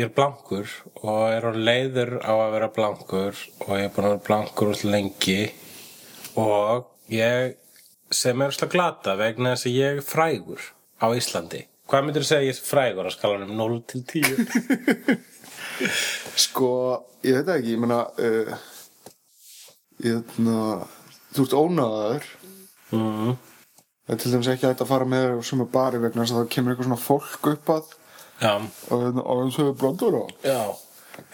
Ég er blankur og er á leiður á að vera blankur og ég er búin að vera blankur úr lengi. Og ég sem er slá glata vegna þess að ég er frægur á Íslandi. Hvað myndir þú segja ég er frægur á skalanum 0 til 10 Sko, ég veit ekki, ég meina uh, ég meina þú ert ónaðaður mm. það er til dæmis ekki að fara með sem er bari vegna þess að það kemur eitthvað svona fólk upp að já, og og við blondur á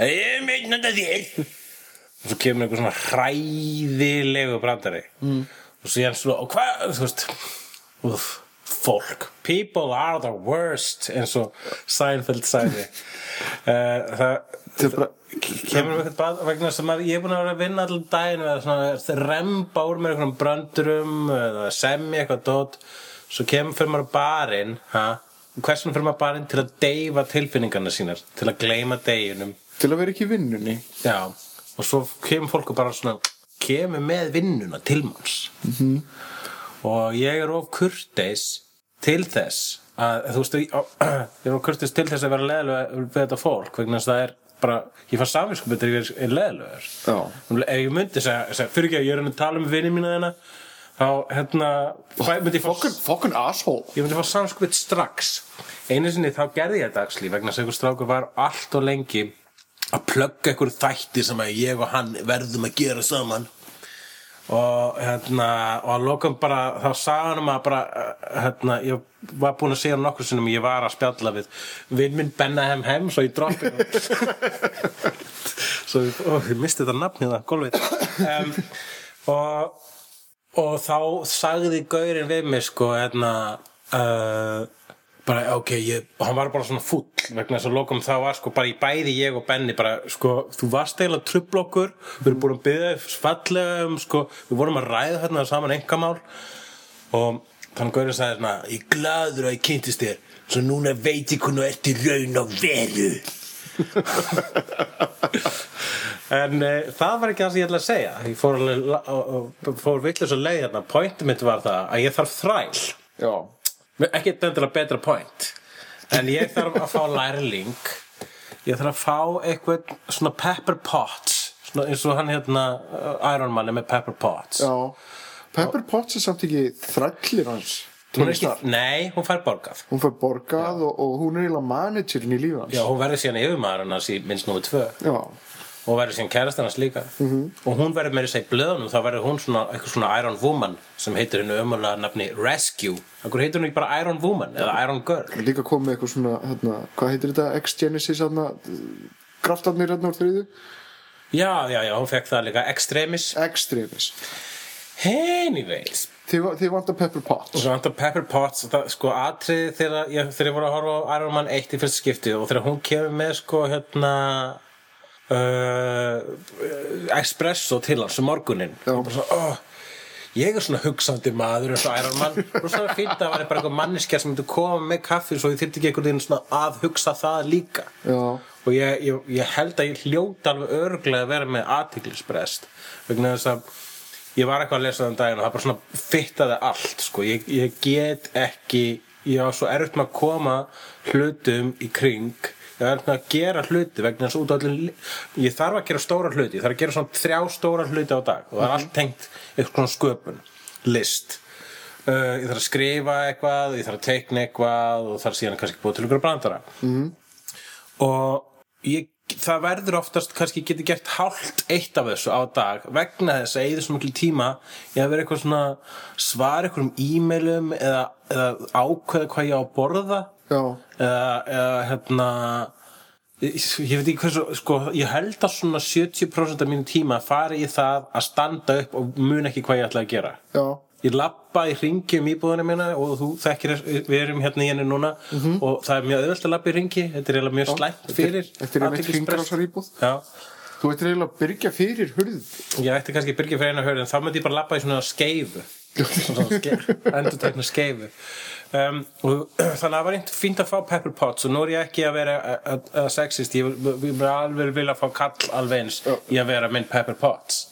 ég meina þetta þér og svo kemur einhver svona hræðilegu brandari. Mm. og svo ég hann svo og hvað, þú veist fólk, people are the worst eins og Seinfeld sagði. Uh, það Þetta er bara, kemur við eitthvað bað vegna sem að ég er búin að vera að vinna allan daginn eða svona remba úr með einhverjum bröndurum eða semja eitthvað dót. Svo kemur fyrir maður barinn ha? Hversum fyrir maður barinn til að deyfa tilfinningarna sínar til að gleyma deginum? Til að vera ekki vinnunni. Já og svo kemur fólk og bara svona kemur með vinnuna til manns. -hmm. og ég er of kurteis til þess að þú veist ég er of kurteis til þess að vera leðilega við þetta fólk vegna þess að það er bara ég fær samvinskupið þegar ég er leðilegur Já. ef ég myndi segja, segja fyrir ekki að ég er að tala um vinni mína þarna þá hérna Fucking, fucking asshole. Ég myndi fá samskupið strax. Einu sinni þá gerði ég þetta axli vegna að einhver strákur var allt og lengi að plugga einhver þætti sem að ég og hann verðum að gera saman. Og hérna og að lokum bara þá hann að bara uh, hérna ég var búin að segja nokkur sinnum ég var að spjalla við vinn minn Benna Hem Hem svo ég droppi svo ég, ó, ég misti þetta nafn hérna gólfið um, og og þá sagði gaurinn við mig sko hérna uh, bara ok, ég, hann var bara svona fúll vegna þess að lokum þá var sko bara í bæði ég og Benni bara sko þú varst eiginlega trubl okkur við erum búin að byggja fallega um sko við vorum að ræða hérna saman engamál og þannig gaurinn sagði svona ég gladur að ég kynntist þér svo núna veit ég hvernig þú ert í raun og veru En e, það var ekki það sem ég ætla að segja. Ég fór, fór vitlega svo leið hérna. Pointi mitt var það að ég þarf þræl. Já, Ekki endilega betra point. En ég þarf að fá lærling. Ég þarf að fá eitthvað svona Pepper Potts svona eins og hann hérna uh, Iron Man er með Pepper Potts já. Pepper Potts er samt ekki þrællir hans Hún ekki. Nei, hún fær borgað. Hún fær borgað og, og hún er eiginlega managerin í lífi hans. Já, hún verður síðan yfirmaður hans í minnst númer tvö. Já, og verður síðan kærast hans líka. -hmm. og hún verður með þess að í blöðunum þá verður hún svona eitthvað svona Iron Woman sem heitir hennu ömulega nafni Rescue Akkur heitir hún ekki bara Iron Woman eða Iron Girl? Líka komið eitthvað svona hérna, hvað heitir þetta, X-Genesis hérna, kraftarnir hérna úr þriðu Já, já, já, hún fekk það líka Extremis. Extremis. Anyways Þið, þið vantar Pepper og Potts svo vantar Pepper Potts það, sko atriði þegar ég, þegar ég voru að horfa á Iron Man 1 í fyrst skipti og þegar hún kemur með sko hérna uh, espresso til hans um morgunin og bara svo, oh, ég er svona hugsandi maður eins og Iron Man. Og svo er fínt að vera bara eitthvað manneskja sem myndi koma með kaffi svo ég þyrfti ekki einhvern veginn svona að hugsa það líka. Já, og ég, ég, ég held að ég hljóta alveg örglega að vera með aðtiklisbrest vegna þess að ég var eitthvað að lesa þann daginn og það bara svona fittaði allt sko. ég, ég get ekki ég var svo erfitt með að koma hlutum í kring. Ég var erfitt með að gera hluti vegna þess að út á allir ég þarf að gera stóra hluti, ég þarf að gera svona þrjá stóra hluti á dag. Og það er allt tengt eitthvað svona sköpun, list. Uh, ég þarf að skrifa eitthvað ég þarf að teikna eitthvað og þarf síðan kannski búið til ykkur brandara. Og ég, það verður oftast kannski geti gert hálft eitt af þessu á dag vegna þess að eða svo miklu tíma. Ég að vera eitthvað svona svara eitthvað um e-mailum eða, eða ákveða hvað ég á að borða. Já, eða, eða hérna ég, ég veit ekki hversu, sko, ég held að svona 70% af mínu tíma fari í það að standa upp og mun ekki hvað ég ætla að gera. Já, ég lappa í ringi um íbúðuna mína og þú þekkir, við erum hérna í henni núna og það er mjög auðvelt að lappa í ringi þetta er eiginlega mjög slæmt fyrir Þetta er athyglisbrest. hringrásar íbúð. Já, Þú ættir eiginlega að byrja fyrir hurð ég ætti kannski að byrja fyrir eina hörð en þá myndi ég bara lappa í svona skeifu. Endur tekna skeifu. Um, og þannig að það var einn fínt að fá pepper pots og nú er ég ekki að vera að- að- að sexist, ég vil- alveg vilja fá kall alveg eins í að vera minn pepper pots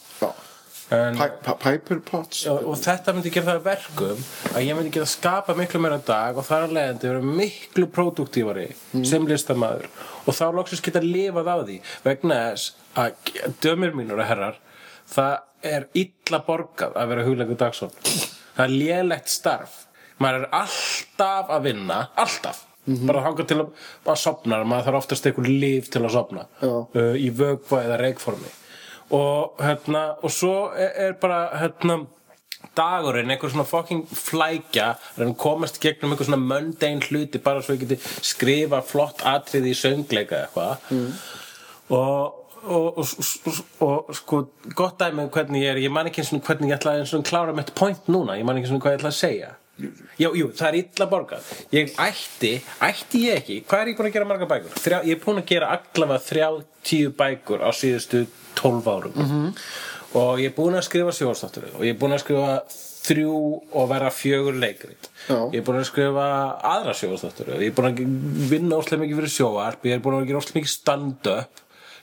Piper Pots og, og þetta myndi gera það að verkum að ég myndi geta skapa miklu meira dag og þar að leiðandi vera miklu produktívari sem listamæður og þá loksins geta lifað á því vegna þess að dömur mínur og herrar það er illa borgað að vera hugleikur dagsson það er lélegt starf. Maður er alltaf að vinna alltaf. Bara hanga til að, að sopna maður þarf oftast einhver líf til að sopna uh, í vögva eða reikformi og hérna og svo er, er bara hérna dagurinn, einhver svona fucking flækja komast gegnum einhver svona mundane hluti bara svo ég geti skrifa flott atriði í söngleika eitthvað mm. og Og, og, og, og sko gott dæmi um hvernig ég er ég man ekki eins og hvernig ég ætla að klára mitt point núna, ég man ekki eins og hvað ég ætla að segja Jú, jú, það er illa borgað Ég ætti, ætti ég ekki Hvað er ég búin að gera marga bækur? Þrjá, ég er búin að gera allavega þrjá tíu bækur á síðustu tólf árum -hmm. Og ég er búin að skrifa sjóðstáttur Og ég er búin að skrifa þrjú og vera fjögur leikrit Já. Ég er búin að skrifa aðra sjóðstáttur Ég er búin að vinna óslega mikið fyrir sjóarp Ég er búin að gera óslega mikið stand-up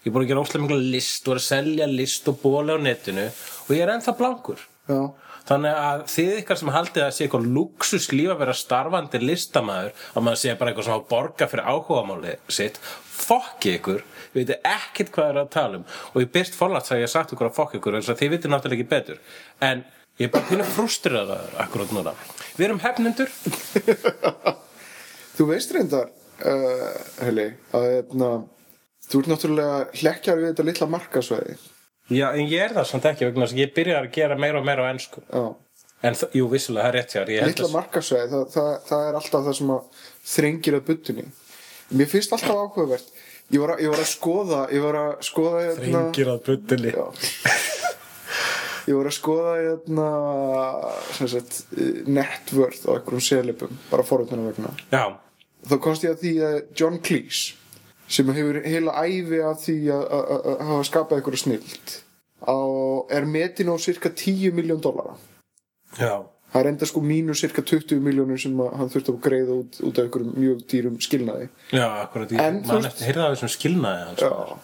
Ég er búin að gera óslega mikið list og að selja list og bóla á netinu og ég er ennþá blankur Já, Þannig að þið ykkar sem haldið að sé eitthvað luxus líf að vera starfandi listamæður að maður sé bara eitthvað að borga fyrir áhugamáli sitt fokki ykkur, við veitum ekkert hvað það er að tala um. Og ég byrst forlætt að ég sagt ykkur að fokki ykkur eins og þið veitum náttúrulega ekki betur. En ég er bara pínu frustreraða akkurat núna. Við erum hefnendur. Þú veist reyndar uh, Heli, að hérna, þú ert náttúrulega hlekkjar við þetta litla markasvæði Já, en ég er það samt ekki vegna þess að ég byrjar að gera meira og meira á ensku. Já, En jú, vissulega, það er rétt held litla að- markasvæði það, það, það er alltaf það sem að þrengir að buttunni Mér finnst alltaf áhugavert. Ég var að, ég var að skoða Ég var að skoða hérna, að buddinni Já. Ég var að skoða hérna, sem sagt, netvörð á einhverjum selipum, bara forutnuna vegna. Já, Þá komst ég að því að John Cleese, sem hefur heila æfi af því að- hafa skapað einhverju snild, á, er metin á cirka 10 miljón dollara. já Það er enda sko mínus cirka 20 miljónur sem hann þurfti að greiða út, út af einhverjum mjög dýrum skilnaði. Já, akkurat, veist- eftir heyrða af þessum skilnaði það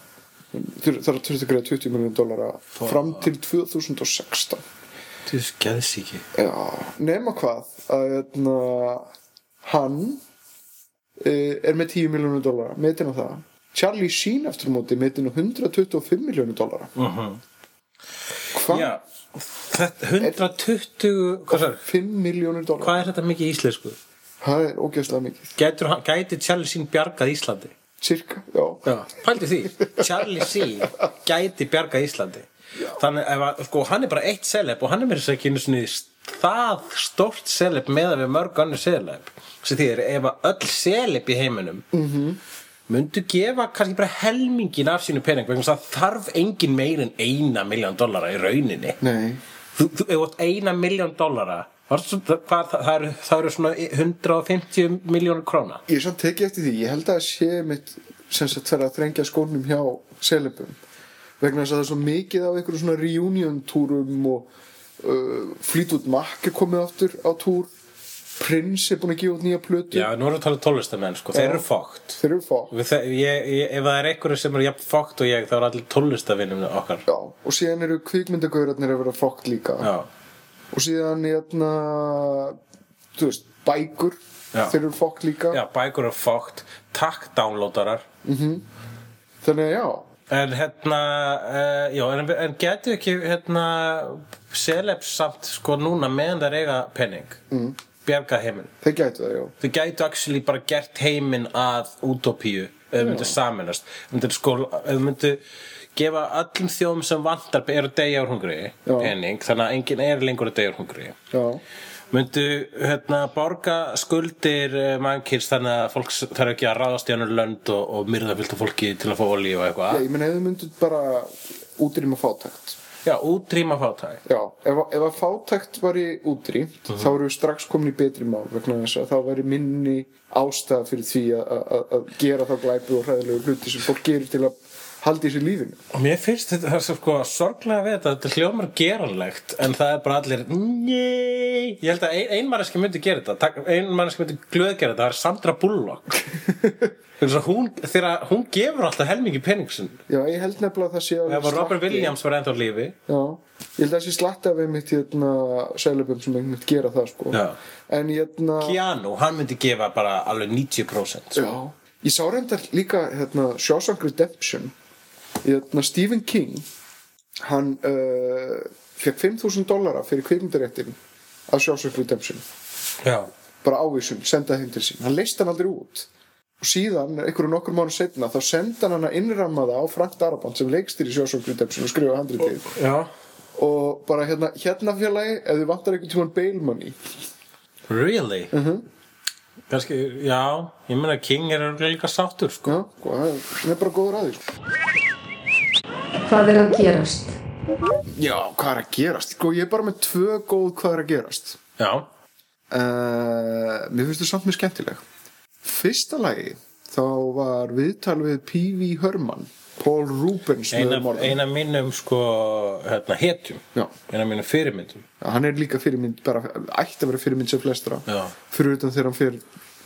þurfti að greiða 20 miljón dollara fram til 2016. Þú skeðs ekki Já, nema hvað að hérna, hann er með 10 miljónur dólara metin á það. Charlie Sheen eftir móti metin á 125 miljónur dólara uh -huh. hvað? Já, þetta 120 Hvað, er, 5 miljónur dólara hvað er þetta mikið íslensku? það er ógeðslega mikið. Gætur, gæti Charlie Sheen bjargað Íslandi? cirka, já, Já, pældi því. Charlie Sheen gæti bjargað Íslandi. Þannig ef að, sko, hann er bara eitt seleb og hann er mér að ekki einu sinni það stórt seleb með að við mörg annir seleb sem því er ef að öll seleb í heiminum -hmm. myndu gefa kannski bara helmingin af sínu pening vegna það þarf engin meir en eina miljón dollara í rauninni. Nei. Þú, þú, ef þú átt eina miljón dollara hvað, það, eru, það eru svona 150 miljónur króna. Ég er samt tekið eftir því, ég held að sé mitt sem sagt fyrir að þrengja skónum hjá selebum vegna þess að það er svo mikið af einhverjum svona reunion túrum og uh, Fleetwood Mac er komið aftur á túr. Prince er búin að gefa út nýja plötu. Já, nú erum við að tala um tólestamenn, sko, þeir eru fókt þeir eru ég, ef það er einhverju sem er jafn fókt og ég þá er allir tónlistavinnum okkar. Já, og síðan eru kvikmyndagaurarnir að vera fókt líka. Já, og síðan hérna þú veist, bækur. Já. þeir eru fókt líka. Já bækur er fókt takk downloadarar. Þannig að já, en hérna uh, já, en, en getur ekki hérna celebs samt sko núna meðan það eiga penning mm. bjarga heiminn þeir gætu það, já. Þau gætu actually bara gert heiminn að utopíu ef þau myndu saminast myndu sko, ef þau myndu gefa öllum þjóðum sem vantar eru að deyja úr hungri Já. pening, þannig að enginn er lengur að deyja úr hungri Já, Myndu hérna, borga skuldir uh, mannkins þannig að fólk þarf ekki að ráðast í annur lönd og, og myrða fylgta fólki til að fá olíu og Já, eitthvað ég meina ef þau myndu bara útrýma fátækt. Já, útrýma fátæk Já, ef, ef að fátækt var í útrýmt Mhm. þá erum við strax komin í betri mál vegna þess að þá væri minni ástæða fyrir því að gera þá glæpi og hræðilegu hluti sem fólk gerir til að sér lífinu. Og mér finnst þetta er sko sorglega við þetta, þetta hljómar geranlegt en það er bara allir Nei Ég held að ein, ein manneski myndi gera þetta. Tak- ein manneski myndi glöð gera þetta, það er Sandra Bullock. Hún, þegar hún gefur alltaf helmingi pening sinn. Já, ég held nefnilega að það sé að Robert Williams var ennþá á lífi. Já, ég held að það sé slatti af einmitt hérna sælubum sem einmitt gera það sko. En hérna Keanu, hann myndi gefa bara alveg 90% sko. Já, ég sá reyndar líka hérna, Shawshank Redemption hérna, Stephen King hann uh, fekk 5.000 dollara fyrir kvikmyndaréttin Shawshank Redemption Já. bara ávísun, sendaði heim til sín hann leist hann aldrei út og síðan, einhverju nokkur mánu setna þá senda hann að innramma það á Frank Darabont sem leikst í Shawshank Redemption og skrifa handritið Já. og bara hérna, hérna félagi ef þið vantar einhvern tímann bail money Really? Mm -hmm. Kanski, já, ég meina King er líka sáttur sko. já, sko, hann er bara góður að sko. Hvað er að gerast? já, hvað er að gerast? Sko, ég er bara með tvö góð hvað er að gerast Já. uh, mér finnst það samt mjög skemmtileg fyrsta lagi þá var viðtal við P.V. Herman Paul Rubens Eina, eina mínum sko, hérna, hetjum Já. Eina mínum fyrirmyndum Já, hann er líka fyrirmynd bara ætti að vera fyrirmynd sem flestra Já. fyrir utan þegar hann fer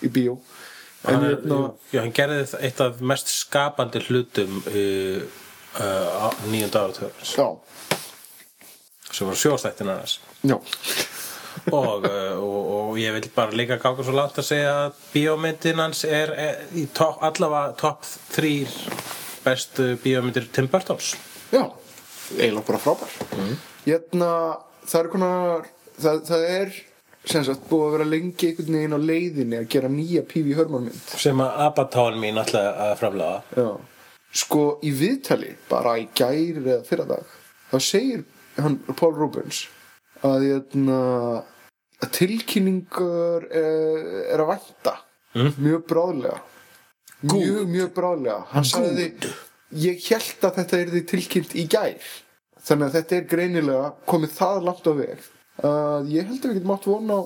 í bíó en hann, er, hérna já, hann gerði eitt af mest skapandi hlutum uh, uh, nýjönda áratöðurins já, sem var sjóstættin já, og, uh, og, og ég vil bara líka gáka svo langt að segja að bíómyndin hans er, í top, allavega topp þrýr bestu bíómyndir Tim Burtons. Já eiginlega bara frábær. Mhm. hérna, það er konar það, það er sem sagt búið að vera lengi einhvern veginn á leiðinni að gera nýja P.V. Herman mynd. Sem að Abatáin mín ætla að framlega Já. Sko í viðtali bara í gæri eða fyrra dag þá segir hann Paul Rubens að, hérna, að tilkynningur er, er að vænta mjög bráðlega. Mjög, mjög bráðlega. Hann sagði ég held að þetta er því tilkynnt í gær. Þannig að þetta er greinilega komið það langt á veg að ég held að við getum átt vona á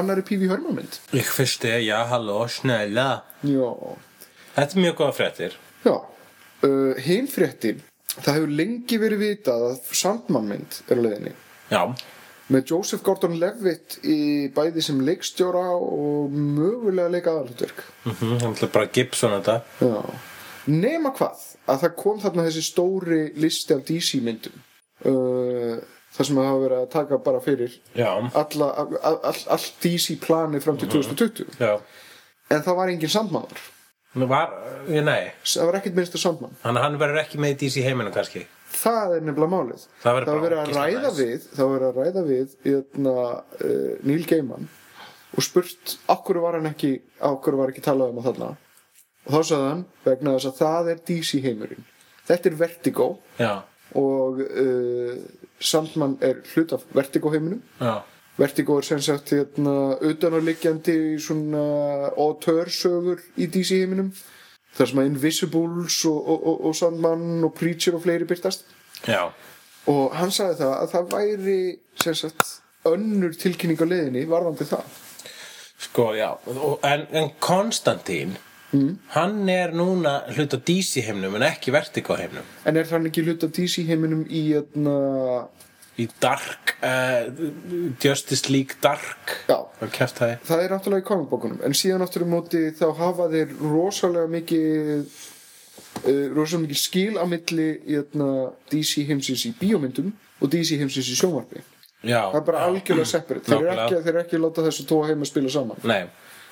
annari P.V. Herman mynd Ég fyrsti, já, halló, snæla. Já, Þetta er mjög góða fréttir. Já, uh, hinn fréttin það hefur lengi verið vitað að Sandman mynd er á leiðinni. Já, með Joseph Gordon-Levitt í bæði sem leikstjóra og mögulega leika aðalhutverk mhm, það ætla bara Gibson þetta. Nema hvað að það kom þarna þessi stóri listi af DC myndum uh, þar sem það hafa verið að taka bara fyrir Já, alla, all, all, DC planið fram til 2020 já. En það var engin Sandmanar Nú var, ég, nei. Það var ekkert minnst af Sandman Þannig að hann verður ekki með DC heiminum kannski. Það er nefnilega málið. Það verður að að ræða við eitna, uh, Neil Gaiman og spurt okkur var hann ekki okkur var ekki talað um að þarna? Og þá sagði hann vegna þess að það er DC heimurinn. Þetta er Vertigo Já, og uh, Sandman er hlut af Vertigo heiminum. Já, Vertigo er sem sagt hérna, utanarliggjandi svona autörsögur í DC heiminum þar sem að Invisibles og, og, og, og Sandman og Preacher og fleiri byrtast já. Og hann sagði það að það væri sem sagt önnur tilkynning á leiðinni varðandi það. Sko, já, en, en Konstantín Hann er núna hlut á DC heimnum en ekki Vertigo heimnum en er hann ekki hlut af DC heiminum í hérna, Í Dark uh, Justice League Dark já, það það er náttúrulega í komikbókunum en síðan um móti þá hafa þeir rosalega mikið uh, rosalega mikið skil á milli í hérna, DC heimsins í bíómyndum og DC heimsins í sjónvarpi. Já, það er bara algjörlega separate. Þeir eru ekki, þeir ekki láta þessu tóa heim að spila saman. Nei,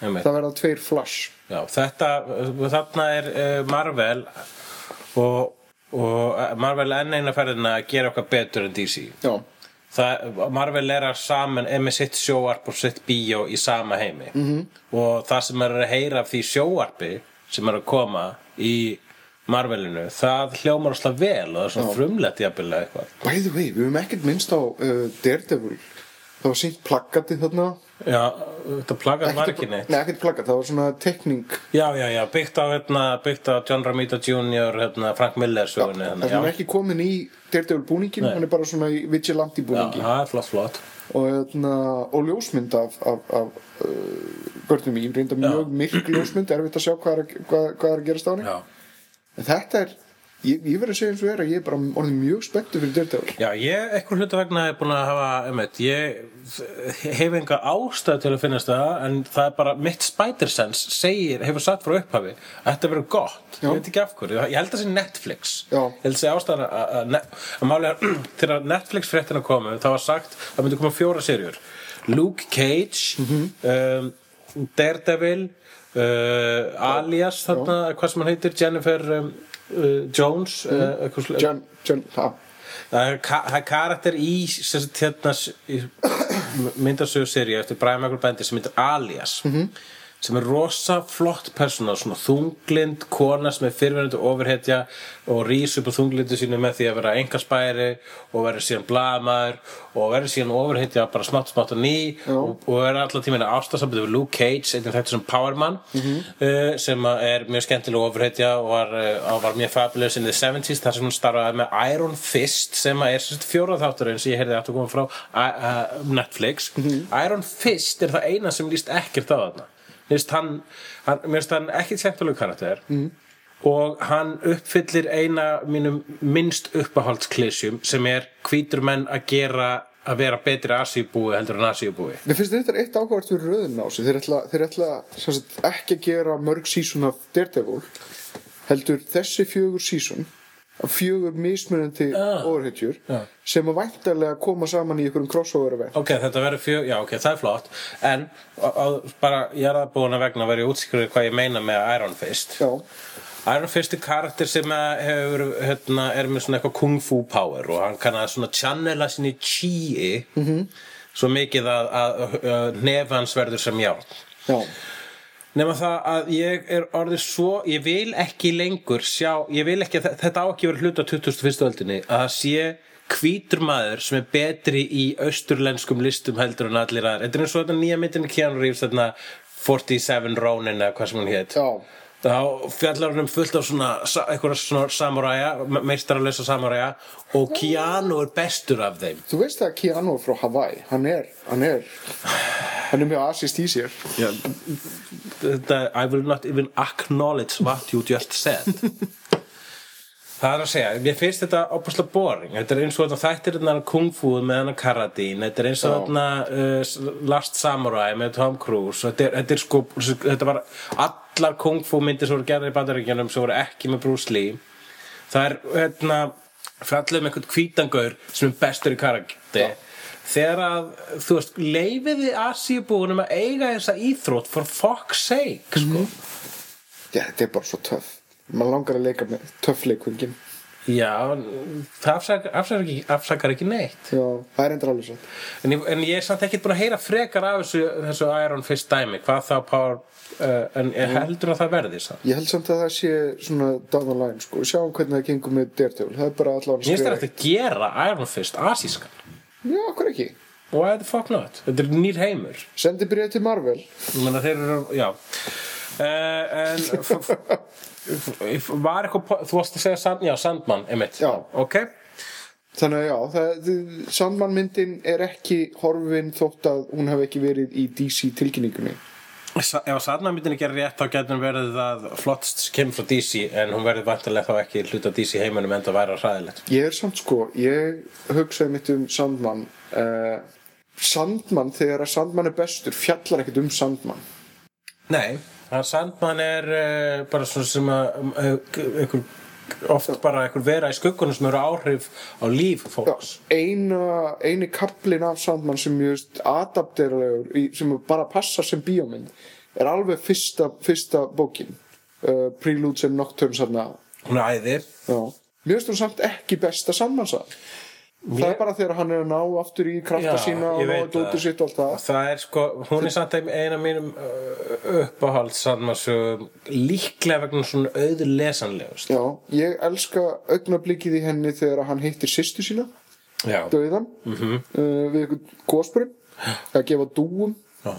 það verða tveir flash. Já, þetta, þarna er uh, Marvel og, og uh, Marvel enn eina ferðina að gera okkar betur en DC já, það, Marvel er að saman með sitt sjóarp og sitt bíó í sama heimi. -hmm. og það sem er að heyra af því sjóarpi sem er að koma í Marvelinu, það hljómar alltaf vel og það er svona frumlegt jafnilega eitthvað. By the way, við höfum ekkert minnst á uh, Daredevil. Það var sínt plaggatið þarna Já, þetta plaggat var ekki neitt. Nei, ekkert plaggat, það var svona tekning Já, já, já, byggt á, hérna, byggt á John Romita Jr., hérna, Frank Miller sögunni hérna, hann er já, ekki komin í Daredevil búningin, hann er bara svona í vigilante já, búningi. það er flott, flott. Og, hérna, og ljósmynd af, af, af uh, börnum í, reynda mjög myrk ljósmynd, erfitt að sjá hvað er, að- hvað, hvað er að gerast á henni. Já, en þetta er, ég, ég verð að segja eins og er að ég er bara orðin mjög spenntur fyrir Daredevil. Já ég, einhver hluta vegna er búin að hafa, einmitt, ég hef enga ástæð til að finnast það en það er bara, mitt Spider-Sense segir, hefur sagt frá upphafi að þetta verður gott, Já. ég veit ekki af hverju. Ég held að það sé Netflix. Já. ég held að sé ástæðan að, að, að, að málega, þegar Netflix fréttina komu það var sagt, það myndi koma fjóra serjur Luke Cage um, Daredevil uh, Alias þarna, hvað sem hann heitir Jennifer um, Jones uh, sl- John, John, það er, ka er karakter í, hérna, s- í myndasögu seríu eftir Brian Michael Bendis sem heitir Alias sem er rosa flott persóna svona þunglind kona sem er fyrirverandi ofurhetja og rís upp á þunglindu sínu með því að vera engarspæri og vera síðan blaðmaður og vera síðan ofurhetja bara smátt smátt og ný og, og vera allan tíminn ástasambandi við Luke Cage einnig þetta sem Powerman uh, sem er mjög skemmtileg ofurhetja og var, uh, var mjög fabulous in the 70s þar sem hún starfaði með Iron Fist sem er fjórað þátturinn sem ég heyrði aftur að koma frá uh, uh, Netflix. Iron Fist er það eina sem líst ekkert á þarna finnst hann, hann, hann ekki skemmtilegu karakter. Mm. og hann uppfyllir eina mínum minnst uppáhaldsklysjum sem er hvítur menn að gera að vera betri asíubúi heldur en asíubúi. Mér finnst þetta eitt ákvært fyrir röðin á sig þeir ætla, þeir ætla sagt, ekki að gera mörg sísón af Daredevil heldur þessi fjögur sísón af fjögur mismunandi Ah. ofurhetjur Já. sem að væntarlega koma saman í einhverjum crossover event Ok, þetta verður fjö, já ok, það er flott en á, á, bara ég er það búin að vegna að vera í útskriðu hvað ég meina með Iron Fist Já, Iron Fist er karakter sem að hefur, hérna, er með svona eitthvað kung fu power og hann kann að svona channela sinni chi -hmm. svo mikið að, að, að nefans verður sem járn já, nema það að ég er orðið svo ég vil ekki lengur sjá ekki, þetta á ekki verið hluta 21. öldinni að það sé hvítur maður sem er betri í austurlenskum listum heldur en allir aðra þetta er eins og þetta nýja myndin Keanu Reeves þarna 47 Ronin eða hvað sem hún hét já þá fjallar hann um fullt af svona einhverja svona samuræja meistaralösa samuræja og Keanu er bestur af þeim. Þú veist að Keanu er frá Hawaii. Hann er, hann er hann er mjög asist í sér. Þetta, I will not even acknowledge what you just said. Það er að segja, mér finnst þetta opaslega boring. Þetta er eins og þetta þættir þetta kung fu með hana karadín Þetta er eins og þetta uh, Last Samurai með Tom Cruise. Þetta er, þetta er sko, þetta var allar kung fu myndir sem voru gerðar í bandaríkjanum sem voru ekki með Bruce Lee Það er, hérna, fjallið um einhvern hvítangaur sem er bestur í karakter. Þegar að, þú veist, leifiði Asíubúinum að eiga þessa íþrótt for fuck's sake, sko. Já, þetta er bara svo töff. Maður langar að leika með töffleikvöngin Já, það afsakar, afsakar, ekki, afsakar ekki neitt. Já, það er endur alveg svo en ég, en ég er samt ekki búin að heyra frekar af þessu, þessu Iron Fist dæmi Hvað þá Power uh, En ég heldur að það verði samt? Ég held samt að það sé svona down the line sko. Sjáum hvernig það gengur með Daredevil. Það er bara allavega það eftir að gera Iron Fist asískan. Já, okkur ekki? Why the fuck not? Þetta er nýr heimur Sendi byrja til Marvel. Ég þeir eru, já. Uh, En Var eitthvað Þú varst að segja sand, já, Sandman, einmitt. Já. Ok. Þannig að já, það, Sandman myndin er ekki horfin þótt að hún hafi ekki verið í DC tilkynningunni. Sa- Ef Sandman myndin ekki er rétt þá getur hún verið að flottst kemur frá DC en hún verið vantilega þá ekki hluta DC heiminum en það væri að hræðilegt. Ég er samt sko, ég hugsaði mitt um Sandman uh, Sandman, þegar að Sandman er bestur fjallar ekkert um Sandman. Nei, það Sandman er uh, bara svona sem að uh, oft bara einhver vera í skuggunum sem eru áhrif á líf Já, fólks eina, eini kaplin af Sandman sem adapteralegur í- sem bara passar sem bíómynd er alveg fyrsta, fyrsta bókin uh, Preludes and Nocturnes Hún er æði. Já. Finnst hún samt ekki besta Sandman-sag Það er bara þegar hann er að ná aftur í krafta Já, sína og ég ná veit þetta út það. úr sitt og allt það Það er sko, hún er samt eina af mínum uppáhalds Sandman líklega vegna svona auður lesanlegust Já, ég elska augnablikið í henni þegar hann hittir sýstu sína Já, döiðan Mhm. uh, við einhvern gósbrunn að gefa dúum Já.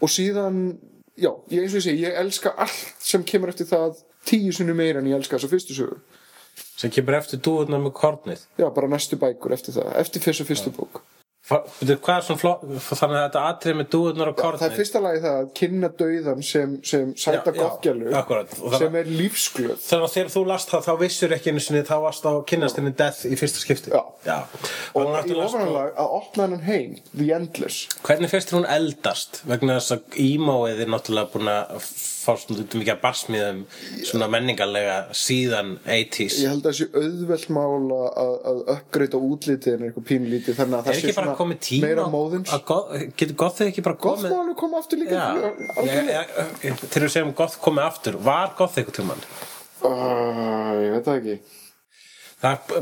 og síðan já, ég eins og ég segi, ég elska allt sem kemur eftir það tíu sinni meira en ég elska þessa fyrstu sögu sem kemur eftir dúðuna með kornið. Já, bara næstu bækur eftir það, eftir fyrstu fyrstu bók. Hvað er svona flott þannig að þetta atrið með dúðunar og það kornið? er fyrsta lagi það að kynna dauðan sem, sem sæta. Og það- sem er lífsglöð. Þannig að þegar þú last það þá vissur ekki einu sinni þá varst á kynnast henni death í fyrsta skipti. Já. Já. og í náttúrulega, sko, ofananlag að opna hennan heim The Endless. Hvernig þér hún eldast vegna þess að ímóið er náttúrulega búin að svona út mikið að barsmiðum svona menningarlega síðan 80s ég held að það sé auðvelt mála að, að uppgreita útlitið en eitthvað pínlítið þannig að það sé komið tíma meira móðins? að goth, getur gothið ekki bara komið máli koma aftur líka ég- ég- þegar við segjum goth komið aftur var goth eitthvað tímann? Uh, ég veit það ekki. Það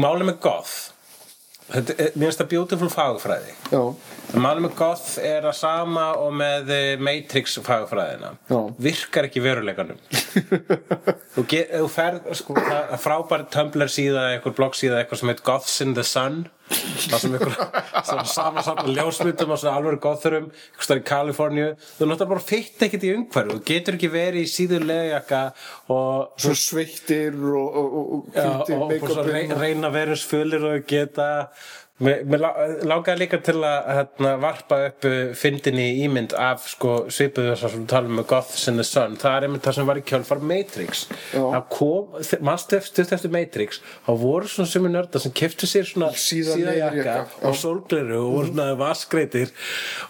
málið með goth Þetta mér finnst það beautiful fagfræði. Málið með goth er að sama og með eh, Matrix fagfræðina. Já. virkar ekki veruleikanum. Þú, get, þú ferð sko, það er frábær Tumblr síða eitthvað blogg síða eitthvað sem heit Goths in the Sun það sem eitthvað samansapna ljósmyndum og svona alveg gothurum eitthvað stær í Kaliforníu. Þú náttúrulega bara fyrt ekkert í umhverju þú getur ekki verið í síðulega og svo sveittir og, og, og, og reyna eins fullir og geta mér, mér lá- langaði líka til að hérna, varpa upp uh, fyndinni ímynd af sko, svipuðu þess að talum með Goths in the Sun. Það er einmitt það sem var í kjölfar Matrix. Kom, mannstu eftir, Matrix þá voru svona sumi nörda sem keftu sér svona Síðan síðajakka leðurjakka, já. og sólgleru og voru svona vaskreitir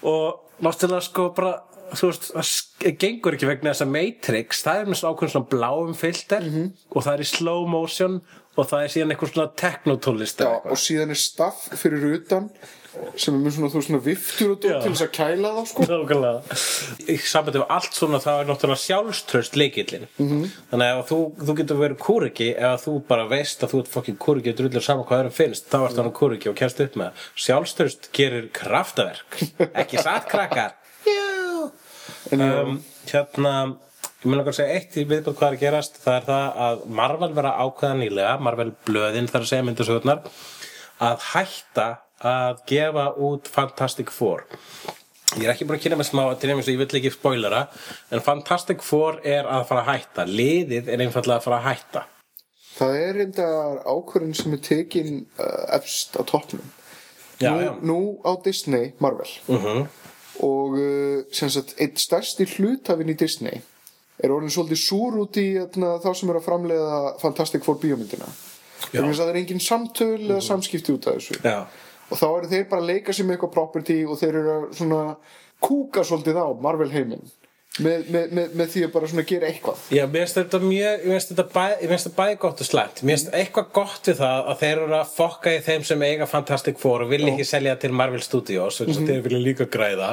og náttúrulega sko bara þú veist, það gengur ekki vegna þess að Matrix, það er með svona ákveðin svona bláum filter Mhm. og það er í slow motion og það er síðan eitthvað svona technotólist Já, og síðan er staff fyrir utan sem er með svona, þú veist, svona viftur dót til þess að kæla þá sko Nákvæmlega Í sambandi við allt svona þá er náttúrulega sjálfströst leikillin Mhm. -hmm. Þannig að þú, þú getur verið kúriki ef þú bara veist að þú ert fokkin kúriki og drullur saman hvað öðrum finnst þá ert hann kúriki og kemst upp með það. Sjálfströst gerir kraftaverk Ekki satt krakkar já. um, Hérna Ég mun langar að segja eitt í viðbútt hvað er að gerast það er það að Marvel vera ákveða nýlega Marvel blöðin þar að segja myndasögurnar að hætta að gefa út Fantastic Four. Ég er ekki búin að kynna með smá til nefnir svo ég vill ekki spoilera en Fantastic Four er að fara að hætta. Liðið er einfallega að fara að hætta. Það er reyndar ákvörðin sem er tekin uh, efst á toppnum. Já, nú, já. nú á Disney, Marvel. Uh -huh. og uh, einn stærsti hlutafinn í Disney er orðin svolítið súr út í etna, þá sem er að framleiða Fantastic Four bíómyndina. Það er engin samtöl eða samskipti út af þessu. Já, og þá eru þeir bara að leika sér með eitthvað property og þeir eru að svona kúka svolítið á Marvel heiminn með, með, með, með því að bara svona gera eitthvað. Já, mér finnst þetta mjög, mér finnst þetta bæ, bæði gott og slæmt. Mér finnst eitthvað gott við það að þeir eru að fokka í þeim sem eiga Fantastic Four og vilja ekki selja til Marvel Studios, þannig að þeir vilja líka græða.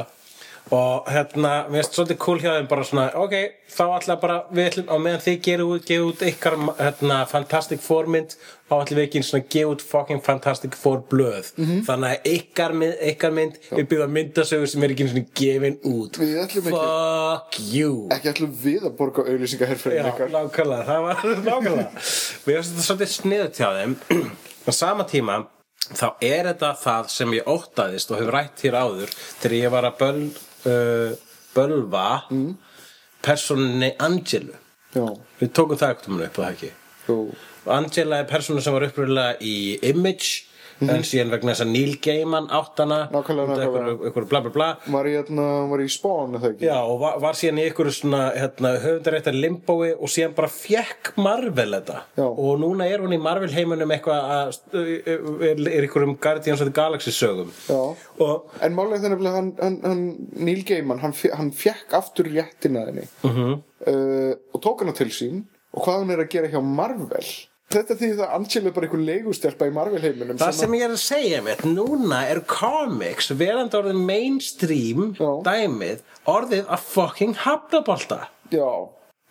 Og hérna, mér finnst svolítið cool hjá þeim bara svona, ok, þá ætla bara, við ætlum, á meðan þið geru út, gefa út ykkar, hérna, Fantastic Four mynd, þá ætlum við ekki einu svona gefa út fucking Fantastic Four blöð. Þannig að ykkar mynd, ykkar mynd er byggða myndasögur sem er ekki einu svona gefin út. Við Fuck you. ekki ætlum við að borga auðlýsingaherfrið Já, ykkar nákvæmlega, það var nákvæmlega Mér finnst þetta svolítið sniðut hjá þeim á sama tíma þá er þetta það sem ég óttaðist og hefur rætt hér áður þegar ég var að böl, uh, bölva mm. personinni Angelu. Já, Við tókum það ekkert um upp á það ekki? Jú, Angela er persóna sem var uppröðlega í Image en síðan vegna þess að Neil Gaiman átt hana einhverju bla bla bla. Var í, hérna, var í ekki? Já, og var, var síðan í ykkur hérna, höfundaréttar limbói og síðan bara fekk Marvel þetta. Já. og núna er hún í Marvel heimunum eitthvað að er, ykkur um Guardians of the Galaxy sögum. Og En málega þannig að hann, hann, hann Neil Gaiman, hann, hann fekk aftur réttina þenni Mhm. uh, og tók hana til sín. Og hvað hann er að gera hjá Marvel Þetta því það Angela er bara einhver leigustelpa í Marvel heiminum það sem ég er að segja mitt, núna er comics verandi orðið mainstream Já. dæmið orðið að fucking hafnabolta. Já,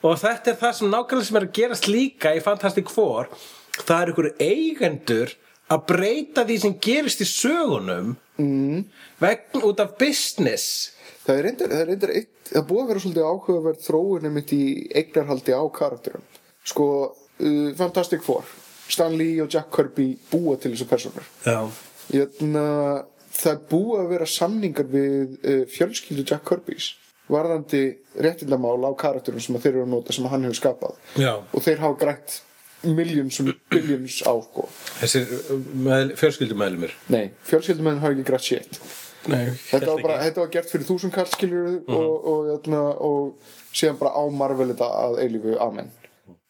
og þetta er það sem nákvæmlega sem er að gerast líka í Fantastic Four. Það er ykkur eigendur að breyta því sem gerist í sögunum mm. vegna út af business. Það er reyndar, það er reyndar eitt, það búið að vera svolítið áhugaverð þróun einmitt í eignarhaldi á karakterum. Sko, uh, Fantastic Four. Stan Lee og Jack Kirby búa til þessu personur Jötna, það er búið að vera samningar við uh, fjölskyldu Jack Kirby's varðandi réttindamál á karakterum sem þeir eru að nota sem hann hefur skapað. Já. og þeir hafa grætt millions og billions á sko. Þessir með, fjölskyldumæðlumir nei, fjölskyldumennir hafa ekki grætt Nei, þetta þetta var gert fyrir þúsund kall skiljur og, og, og, og síðan bara á marvel þetta að eilífu amen.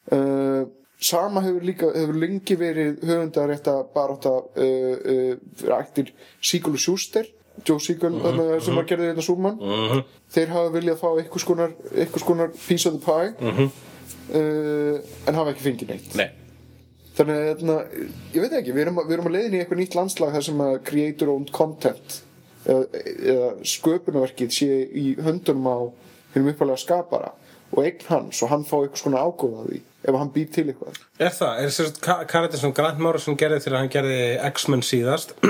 Uh, sama hefur líka hefur lengi verið höfundarétta barátta uh, uh, ættir Sigurlu Sjúster Joe Siegel uh sem var gerðið þetta súrmann þeir hafa viljað fá einhvers konar, einhvers konar piece of the pie. Uh, en hafa ekki fengið neitt. Nei. þannig að hérna, ég veit ekki, við erum, við erum að leiðin í eitthvað nýtt landslag þar sem að creator owned content eða, eða sköpunarverkið sé í höndunum á hennum uppalega skapara og eign hans og hann fá eitthvað svona ágóð af því ef hann býr til eitthvað Er það? Er þess að karakter sem Grant Morrison gerði þegar hann gerði X-Men síðast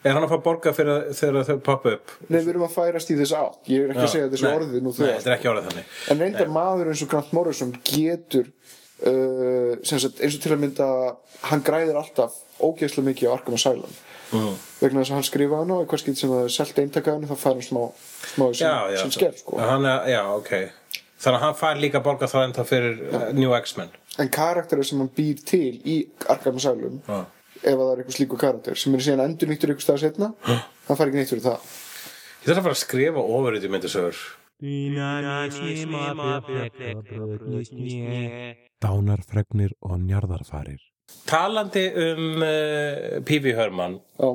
Er hann að fá borga fyrir að- þegar þau poppa upp? Nei, við erum að færast í þess átt ég er ekki að segja þessu orðið nú Nei, þegar er en reyndar maður eins og Grant Morrison getur uh, sagt, eins og til að mynda hann græðir alltaf ógeðslega mikið á Arkham Asylum Mhm. vegna þess að hann skrifa hann og hvað skilt sem það er selt eintakaðan þá fær hann smá, smá Já, sem, já, sem sker sko. hann er, já, ok Þannig að hann fær líka borga þá enda fyrir uh, New X-Men. En karakterir sem hann býr til í Arkham Asylum Já. ef að það er eitthvað slíku karakter sem er síðan endur nýttur ykkur stað setna hann fær ekki neitt fyrir það. Ég þarf að fara að skrifa ofurrið í myndisögur Dánarfregnir og njarðarfarir. Talandi um uh, P.V. Herman já,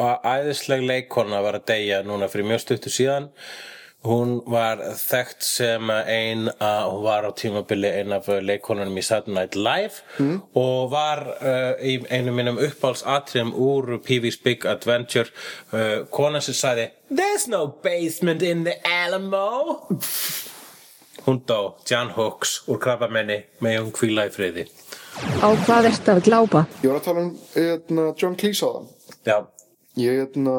að æðisleg leikona var að deyja núna fyrir mjög stuttu síðan hún var þekkt sem ein að hún var á tímabili ein af leikonunum í Saturday Night Live og var uh, í einu mínum uppáhaldsatriðum úr P.V.'s Big Adventure. Uh, konan sem sagði There's no basement in the Alamo. Hún dó Jan Hooks úr krabbamenni með hún hvíla í friði. Á hvað ertu að glápa? ég var að tala um eitna, John Cleese á þann. Já, ég eitna,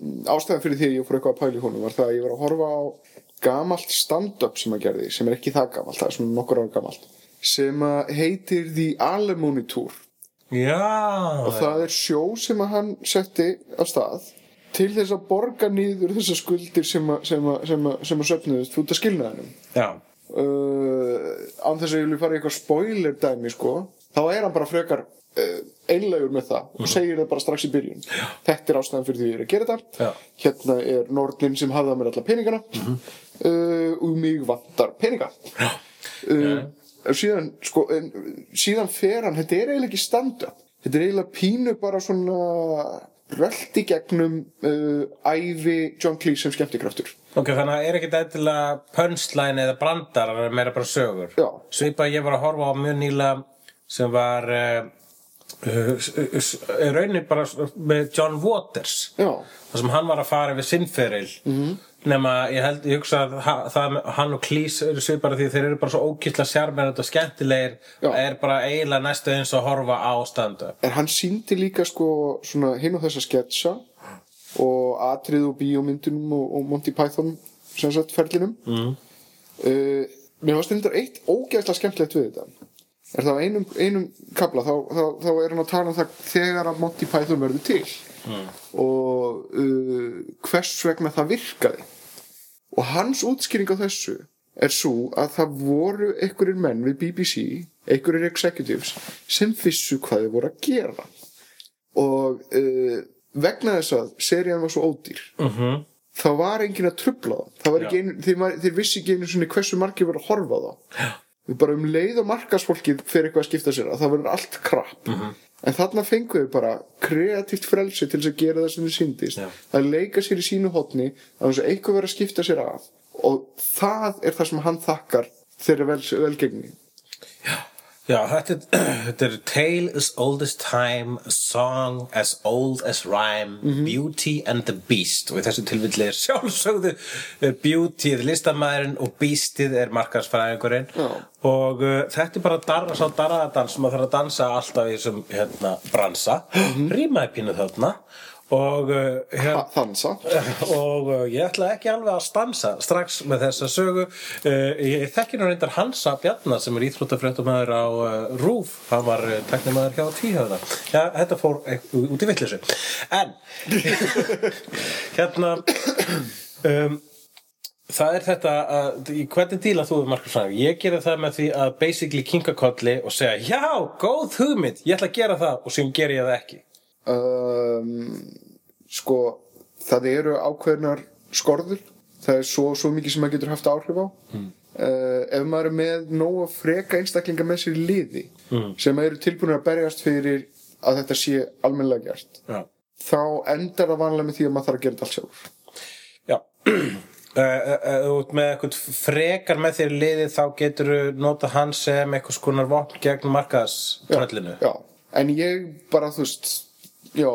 ástæðan fyrir því að ég fór eitthvað að pæla í honum var það að ég var að horfa á gamalt stand-up sem að gerði sem er ekki það gamalt, það er svona nokkur ára gamalt sem að heitir The Alimony Tour. Já. Og það er sjó sem að hann setti af stað til þess að borga nýður þessar skuldir sem að, sem að, sem að, sem að söfnuðist út af skilnaðinum. Já, uh, án þess að ég vil fara í eitthvað spoiler dæmi sko, þá er hann bara frekar einlegur með það og segir það bara strax í byrjun. Þetta er ástæðan fyrir því ég er að gera þetta. Já. hérna er Nordnin sem hafði að mér alla peningana. Uh, og mig vantar peninga. Uh, síðan sko, en, síðan fer hann þetta er eiginlega ekki stand-up. Þetta er eiginlega pínu bara svona rölt í gegnum uh, ævi John Cleese sem skemmtikraftur. Ok, þannig að það er ekkert eitthvað punchline eða brandar, það er meira bara sögur. Já. Svipa ég var að horfa á mjög nýlega sem var uh, uh, uh, raunin bara með John Waters. Það sem hann var að fara við sinnferil. -hmm. Nema ég held, ég hugsa að það, hann og Cleese eru svipara því þeir eru bara svo ókýtla sjarmerandi og skemmtilegir. Já. Er bara eiginlega næstu eins og horfa á standu. en hann síndi líka sko svona hinn og þessa sketsa og atrið og bíómyndunum og, og Monty Python sem sagt ferlinum mm. uh, mér var stundar eitt ógeðslega skemmtilegt við þetta er það á einum, einum kabla þá, þá, þá er hann að tala um það þegar að Monty Python verður til. Og uh, hvers vegna það virkaði. Og hans útskýring á þessu er svo að það voru einhverjir menn við BBC einhverjir executives sem vissu hvað þið voru að gera. Og uh, vegna þess að serían var svo ódýr -hmm. þá var enginn að trubla það, það ekki einu, þeir, þeir vissi ekki einu hversu margir voru að horfa þá við bara um leið og markasfólkið fyrir eitthvað að skipta sér að það verður allt krapp. En þarna fengu við bara kreatíft frelsi til þess að gera það sem þið síndist Já. að leika sér í sínu hotni að þess að eitthvað verður að skipta sér af. Og það er það sem hann þakkar þeirra vel, velgengni. Já, þetta er, þetta er Tale as old as time, song as old as rhyme, Beauty and the Beast. Og í þessu tilvilli er sjálfsögðu Beauty er listamæðurinn og Beastið er markarsfræðingurinn Já. og uh, þetta er bara darra, sá darraðadans sem maður þarf að dansa alltaf í þessum hérna, bransa, rýmaði pínu þarna og uh, hér, og uh, ég ætla ekki alveg að stansa strax með þessa sögu. Uh, ég þekki nú reyndar Hansa Bjarnar sem er íþróttafréttumæður á RÚF hann var teknumæður hjá Tvíhöfða. Já, þetta fór út í vitleysu. En hérna um, það er þetta að í hvernig díla þú við Markus Frank ég gera það með því að basically kinka kolli og segja já, góð hugmynd ég ætla að gera það. Og sem ger ég það ekki um, Sko, það eru ákveðnar skorður. Það er svo, svo mikið sem maður getur haft áhrif á. Mm. Ef maður er með nóg að freka einstaklinga með sér liði sem eru tilbúinir að berjast fyrir að þetta sé almennlega gert já. þá endar það vanlega með því að maður þarf að gera þetta allt sjálf Já. Uh, uh, uh, út með eitthvað frekar með þér í liðið þá getur þú nota hann sem eitthvað skonar vopn gegn markaðströllinu. Já, en ég bara, þú veist, já.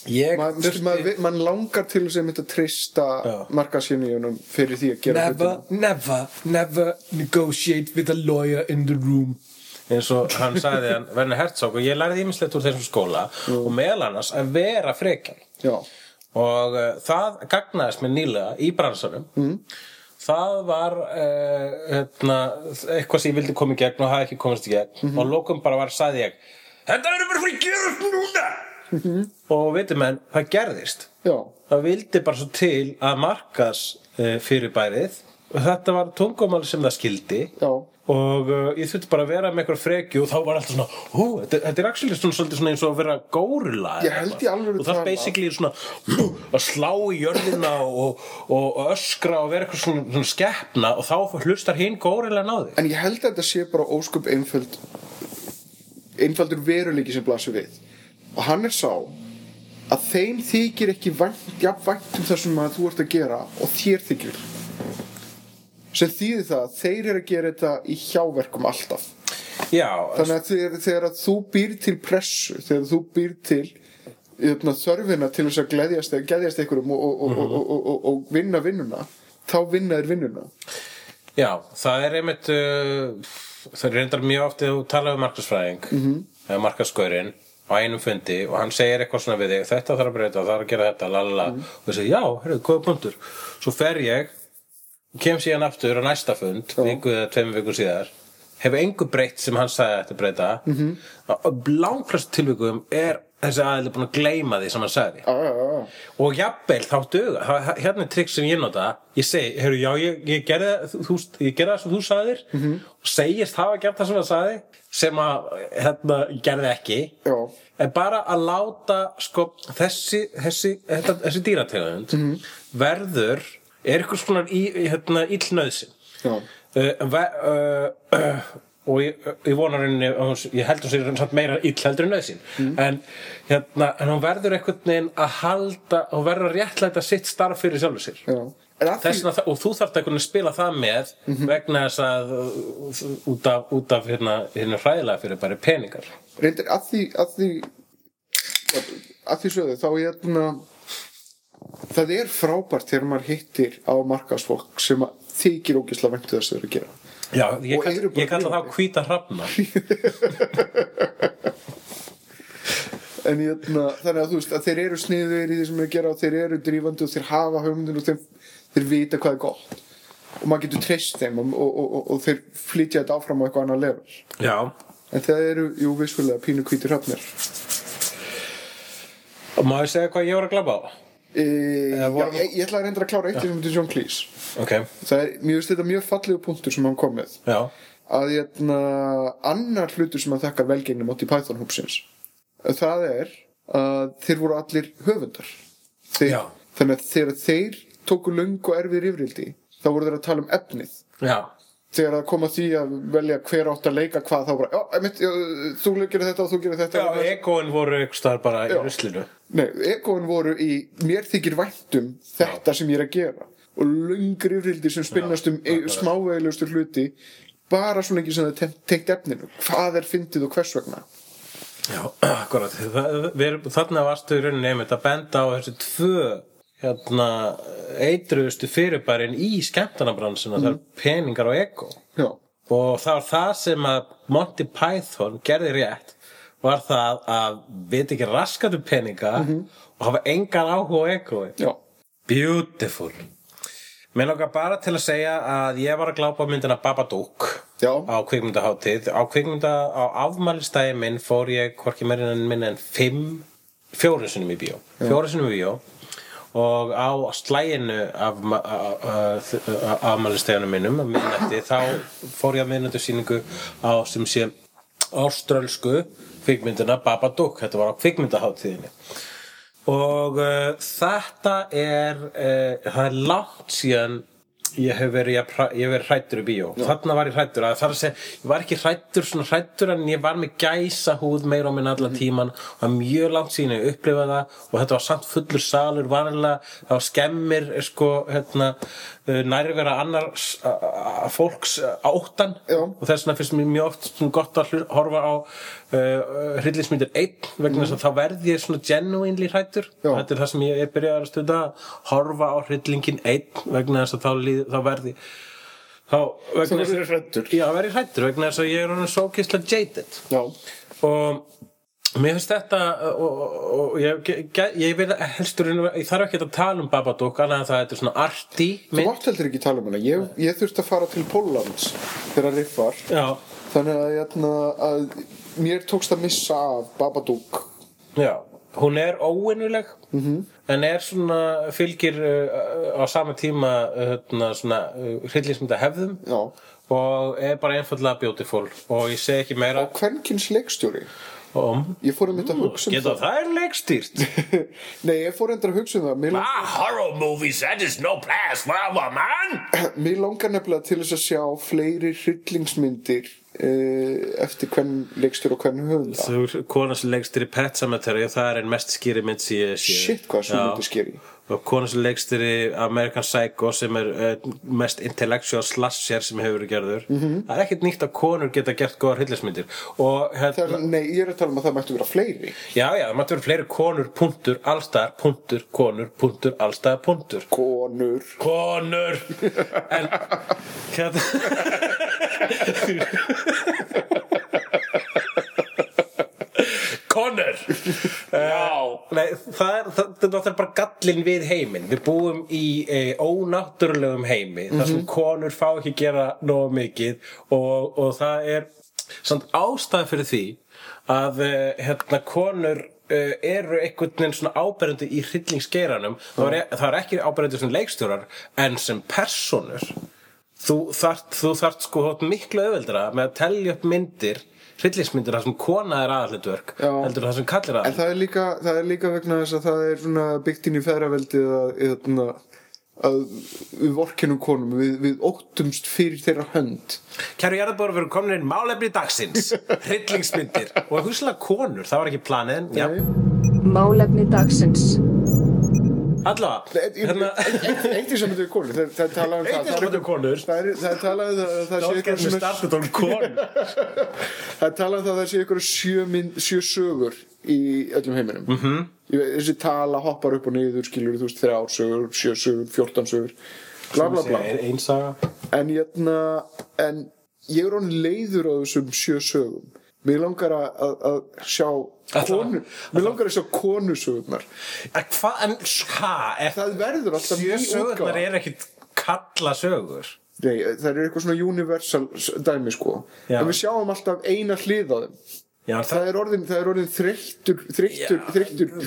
Þurfti mað, man langar til þess að mynda að treysta Já. markasynjunum fyrir því að gera never, never, never negotiate with a lawyer in the room. Eins og hann sagði hann Werner Herzog og ég lærði ímislegt úr þessum skóla og meðal annars að vera frekar Já, og uh, það gagnaðist mér nýlega í bransanum. Mm. það var uh, hérna, eitthvað sem ég vildi koma í gegn og hafi ekki komast í gegn. Og lókum bara var sagði ég þetta verður bara fyrir að gera upp núna og veitum menn, það gerðist. Já, það vildi bara svo til að markas uh, fyrirbærið. Og þetta var tungumál sem það skildi. Já. Og uh, ég þurfti bara að vera með eitthvað frekju og þá var alltaf svona, hú, þetta, þetta er actually svona, svona eins og að vera alvöru og það er basically svona hú, að slá í jörðina og, og, öskra og vera eitthvað svona, svona skeppna og þá hlustar hinn górillan á þig. En ég held að þetta sé bara óskup einföld einfaldur veruleiki sem blasir við og hann er sá að þeim þykir ekki vænt, vænt um það sem þú ert að gera og þér þykir. Sem þýðir það að þeir eru að gera þetta í hjáverkum alltaf. Já, þannig að þegar, þegar að þú býr til pressu þegar þú býr til jötna, þörfina til þess að gleðjast, gleðjast einhverjum og, og, og, og, og, og, og vinna vinnuna þá vinna þér vinnuna. Já, það er einmitt uh, það er reyndar mjög oft þegar þú tala um markasfræðing mm -hmm. eða markaskaurin á einum fundi og hann segir eitthvað svona við þig þetta þarf að breyta, þarf að gera þetta, lalala og þú segir, já, hvað er punktur. Svo fer ég, kem síðan aftur á næsta fund, viku eða tveimur vikur síðar hefur engu breytt sem hann sagði að þetta breyta. Mm -hmm. á langflest tilvikum er þessi aðeins búin að gleyma því sem hann sagði Já, já, já. og jafnvel þá duga það- hérna er trikk sem ég nota ég segi, heyrðu, já, ég, ég gerði það- þú, ég gerði það sem þú sagðir Mhm. og segist hafa gert það sem það sagði sem að, hérna, gerði ekki Já. en bara að láta sko, þessi, þessi, þetta, þessi dýrategund Mhm. verður er eitthvað svona í, hérna, illnöðsin uh, ve, uh, uh, og ég, ég vonar henni ég held hún sér samt meira ill heldur en nöðsinn Mm. en, hérna, en hún verður einhvern veginn að halda hún verður að réttlæta sitt starf fyrir sjálfur sér. Að Þessna, og þú einhvern veginn að spila það með Mhm. vegna þess að út af, út af hérna, hérna hræðilega fyrir bara peningar. Reyndir að því að því að því sögðu þá ég hérna það er frábært þegar maður hittir á markasfólk sem að þykir ógislega væntu þess að eru að gera Já, ég, kall, ég kalla það hvíta hrafna en hérna, þannig að þú veist að þeir eru sniður í því sem þeir gera og þeir eru drífandi og þeir hafa höfundin og þeir, þeir vita hvað er gott. Og maður getur treyst þeim og, og, og, og þeir flytja þetta áfram á eitthvað annar level. Já, en það eru, jú, vissulega pínu hvítir höfnir og maður segja hvað ég var að glabba á e, já, ég, ég ætla að reynda að klára eitt sem þetta John Cleese. Ok, það er, mjög þetta mjög fallegu punktur sem hann kom með. Já, að hérna, annar hlutur sem að þakka velgengni móti Python hópsins það er að þeir voru allir höfundar. Þeir, þannig að þegar þeir tóku löng og erfið rifrildi þá voru þeir að tala um efnið. Já þegar það kom að því að velja hver átt að leika hvað þá bara, já, einmitt, já, þú gerir þetta og þú gerir þetta. Já, egoin voru einhvers staðar bara í Já. ruslinu. Nei, egoin voru í mér þykir væntum þetta sem ég er að gera og löng rifrildi sem spinnast um e smáveglustu hluti bara svo lengi sem það tengt- tengt efninu. Hvað er fyndið og hvers vegna? Já, akkurat. Það- við Þarna varstu í rauninni einmitt að benda á þessi tvö hérna, eitruðustu fyrirbærin í skemmtanabransina það er peningar og ego. Já, og það var það sem að Monty Python gerði rétt var það að vita ekki raskatu peninga og hafa engan áhuga ekoi Já, Beautiful. Mér langar bara til að segja að ég var að glápa myndina Babadook Já. á kvikmyndaháttíð á kvikmynda á afmælistæði minn fór ég hvorki meira en minn en fimm fjóru sinnum í bíó. Fjóru sinnum í bíó og á slæginu af afmælistæðinu minnum að minnætti þá fór ég að minnættu síningu á sem sé áströlsku kvikmyndina Babadook. Þetta var á kvikmyndaháttíðinni og uh, þetta er uh, það er langt síðan ég hef verið, verið hrættur í bíó. Þarna var ég hrættur ég var ekki hrættur svona hrættur en ég var með gæsa húð meira á minn allan tíman og það er mjög langt síðan ég upplifa það og þetta var samt fullur salur vanlega það var skemmir sko hérna uh, nærvera annars a- a- fólks uh, áttan. Já. og þess vegna finnst mér mjög oft svona gott að horfa á uh, hryllismyndir einn vegna þess að þá verð ég svona genuinely hrættur þetta er það sem ég er byrjað að stunda horfa á hryllingin einn vegna þess að þá, líð, þá verði þá verður hræddur. já, verði hrættur vegna þess að ég er hann svo kistlega jaded. Já, og mér finnst þetta og, og, og ég, ég, vil helstur ég þarf ekki að tala um Babadook annað en það er svona arty þú mátt heldur ekki tala um hana. Ég, ég þurfti að fara til Póllands þegar Riff var. Já, þannig að, hérna, að mér tókst að missa af Babadook. Já, hún er óinnuleg -hmm. en er svona fylgir uh, á sama tíma uh, svona uh, hryllismynda hefðum Já. og er bara einfallega beautiful. Og ég segi ekki meira. Og kvenkins leikstjóri om. Ég fór mynda að hugsa um Geta það. er leikstýrt. Nei, ég fór endur að hugsa um það. Mér, Ah, horror movies, that is no place for a woman mér langar nefnilega til þess að sjá fleiri hryllingsmyndir uh, eftir hvern leikstjóri og hvern höfunda. Þú kona sem leikstýr í Pet Cemetery og það er einn mest skýri mynd sem ég sé. Shit hvað Já. myndi skeri og kona sem leikstýr í American Psycho sem er uh, mest intellectual slasher sem hefur verið gerður. Mhm. það er ekkert nýtt að konur geta gert góðar Það hérna, nei, ég er að tala um að það mættu vera fleiri. Já já, það mætti vera fleiri konur punktur, allstaðar, punktur, konur punktur, allstaðar, punktur. Konur. Konur! En hérna konur já. Nei, það er, það, það er bara gallin við heiminn. Við búum í e, ónáttúrulegum heimi þar sem konur fá ekki gera nógu mikið og, og það er samt ástæð fyrir því að e, hérna konur eru einhvern veginn svona áberandi í hryllingsgeiranum. Það, er, það er ekki áberandi sem leikstjórar en sem personur þú þart, þú þart sko miklu auðveldra með að telja upp myndir hryllingsmyndir þar sem kona er aðalhlutverk Já. heldur það sem kallir En aðal það er líka, það er líka vegna þess að það er svona byggt inn í feðraveldið að, að, að við vorkenum konum, við, við óttumst fyrir þeirra hönd. Kæru jarðabóru fyrir komin inn málefni dagsins hryllingsmyndir og húslega konur, það var ekki planið en Málefni dagsins. Allavega hérna, Eitt í saman við konur, það, er talað um það. Eitt í saman við konur. Það er, talað um það, að það um er talað um það að það sé eitthvað sjö, sögur í öllum heiminum. Mm Mhm. -hmm. Þessi tala hoppar upp og niður, skilur þú veist, þrjár sögur, sjö sögur, fjórtán sögur, bla bla bla. en hérna en ég er honum leiður á þessum sjö sögum mér langar að, að, sjá konu, mér langar að sjá konusögurnar. Hvað, en er það verður alltaf sjö ný sögurnar útgáfa. er ekkit kalla sögur. Nei, það er eitthvað svona universal dæmi sko. Já. en við sjáum alltaf eina hlið á þeim. Já, það það, er orðin, orðin þreyttur,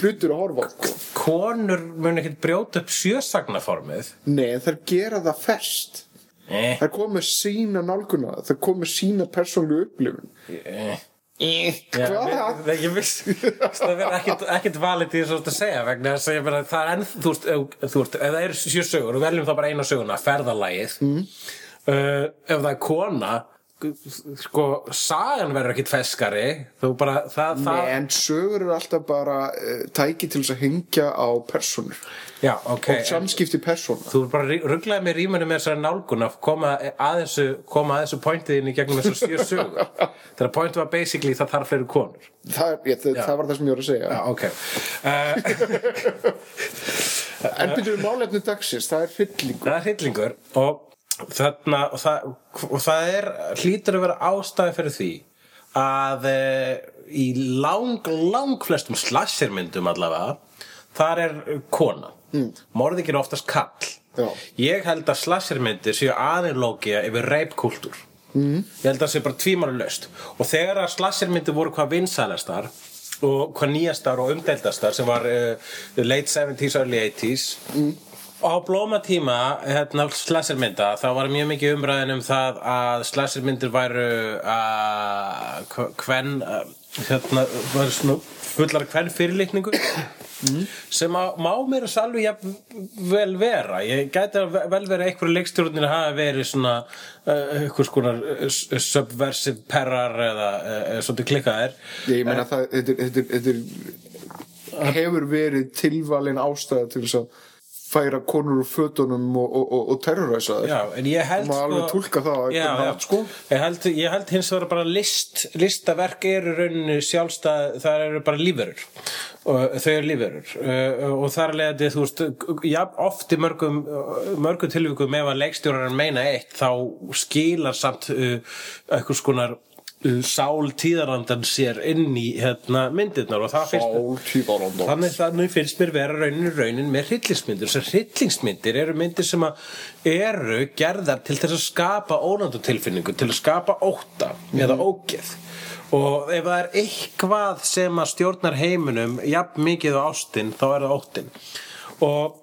hlutur að horfa á sko. konur mun ekkit brjóta upp sjösagnaformið nei, en það gera það fest eh, það kom með sína nálguna það kom með sína persónlu upplifun. Eh. Hvað? Já, ég viss það verður ekkit valið í þessu að segja vegna þess að ég meina það er enn þú veist, ef, þú veist, ef það eru sjö sögur og veljum þá bara eina söguna, ferðalagið. Mm. uh, ef það er kona sko, sagan verður ekkit feskari þú bara, það, Nei, það en sögur eru alltaf bara uh, tæki til þess að hengja á personur já, ok, og samskipti persóna þú bara rugglaði með rýmunu með þessari nálgun að koma að þessu, koma að þessu pointið inn í gegnum þessu sjö sögur. Þegar pointið var basically það þarf fleiri konur. Það, ég, það, það var það sem ég var að segja. Já, ok. Uh, en byrjuðu málefni dagsins, það er fyllingu það er hryllingur og þarna og það, og það er hlýtur að vera ástæði fyrir því að uh, í lang, lang flestum slashermyndum allavega þar er kona mm. morðingin oftast kall Já. ég held að slashermyndir séu aðeinlógia yfir reipkultúr mm. ég held að það sé bara tvímáli löst og þegar að slashermyndir voru hvað vinsælastar og hvað nýjastar og umdeldastar sem var uh, late 70s, early 80s á blómatíma hérna, slashermynda þá var mjög mikið umræðin um það að slashermyndir væru að hvern hérna, væru svona fullar hvern fyrirlitningu sem að má mér að salvi vel vera. Ég gæti að vel vera einhverju leikstjórnir að hafa verið svona uh, einhvers konar uh, subversive perrar eða uh, svolítið klikkaðir. Ég meina það, þetta er- hefur verið tilvalin ástæða til þess að færa konur úr fötunum og, og, og, og terroræsa. Já, en ég held túlka það já, hátt, sko. Ég held, ég held hins vegar bara list listaverk eru rauninu sjálfstæð það eru bara lífverur og þau eru lífverur uh, og þar leiðandi þú veist, já, oft í mörgum mörgum tilvíkum ef að leikstjórar meina eitt þá skilar samt uh, eitthvað skonar sál tíðarandan sér inn í hérna, myndirnar og það finnst mér-. Þannig, þannig finnst mér vera raunin raunin með hryllingsmyndir. Þessar hryllingsmyndir eru myndir sem að eru gerðar til þess að skapa ónöndu tilfinningu, til að skapa ótta eða ógeð. Og ef það er eitthvað sem að stjórnar heiminum jafn mikið á ástin, þá er það óttin. Og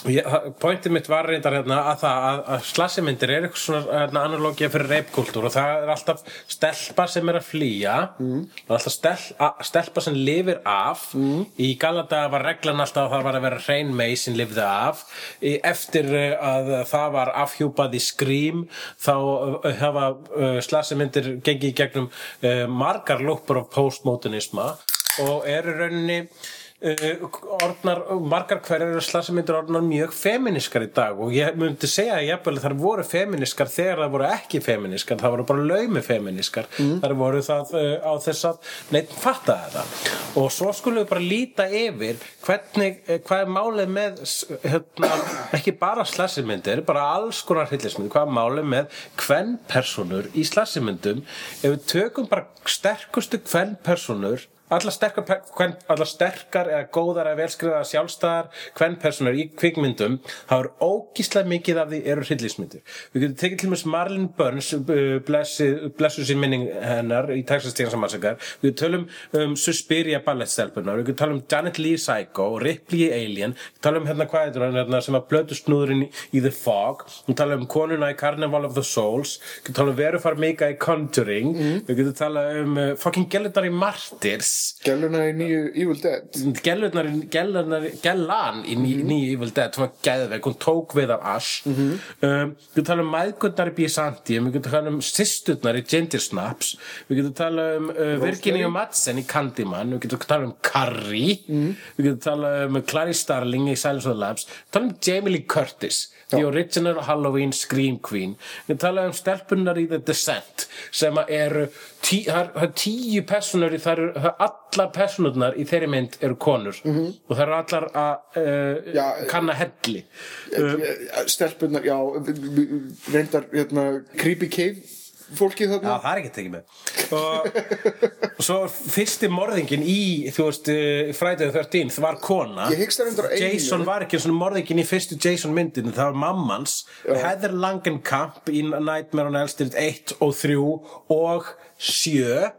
pointið mitt var reyndar hérna að það að, að slassimyndir er eitthvað svona hérna, analógía fyrir reipkultúr og það er alltaf stelpa sem er að flýja mm. og alltaf stel, a, stelpa sem lifir af mm. í galanda var reglan alltaf að það var að vera hrein mei sem lifði af eftir uh, að það var afhjúpað í skrím þá uh, hafa uh, slassimyndir gengið í gegnum margar lúpur af postmodernisma og eru rauninni orðnar, margar hverjar eru slassamyndir orðnar mjög feminiskar í dag. Og ég myndi segja að jafnvel þar voru feminiskar þegar það voru ekki feminiskar það voru bara laumi feminiskar þar voru það uh, á þess að neitt fattaði það og svo skulum við bara líta yfir hvernig, uh, hvað er málið með hérna, ekki bara slassimyndir bara alls konar hryllismyndir hvað er málið með hvern personur í slassimyndum ef við tökum bara sterkustu hvern personur allar sterkar, allar sterkar eða góðar eða velskriðar sjálfstæðar hvern personur í kvikmyndum er ógíslega mikið af því eru hryllismyndir við getum tekið til mér Marlon Burns uh, blessu, sín minning hennar í Texas Chainsaw Massacre. Við tölum um Suspiria ballettstelpunar við tölum Janet Lee í Psycho Ripley Alien. Við tölum hérna hvað er hérna, sem að blödu snúðurinn í, The Fog. Við tölum um konuna í Carnival of the Souls. Við tölum um Veru Farmiga í Conjuring. Við getum talað um uh, fucking Gellunar í Martyrs Gelluna í nýju Evil Dead. Gellurnar, gellurnar, gellan í ný, nýju Evil Dead var geðveik, hún tók við af Ash. Um, við getum tala um mæðgurnar í Byzantium, við getum tala um systurnar í Ginger Snaps, við getum tala um uh, Virginia Madsen í Candyman við getum tala um Carrie. Við getum tala um Clarice Starling í Silence of the Lambs, tala um Jamie Lee Curtis The Original Halloween Scream Queen. Við talaðum um stelpunnar í The Descent sem eru tí, það er- er tíu personur það eru allar personurnar í þeirri mynd eru konur. Og það eru allar að uh, Já, kanna helli Uh, Stelpunar, já, reyndar, hérna, Creepy Cave fólkið Já, þarna. það er ekki tekið með. Og, og svo fyrsti morðingin í þú veist, uh, Friday the 13th var kona. Það. Jason var ekki svona morðingin í fyrstu Jason myndinu það var mammans. Heather Langenkamp í Nightmare on Elm Street 1 og 3 og 7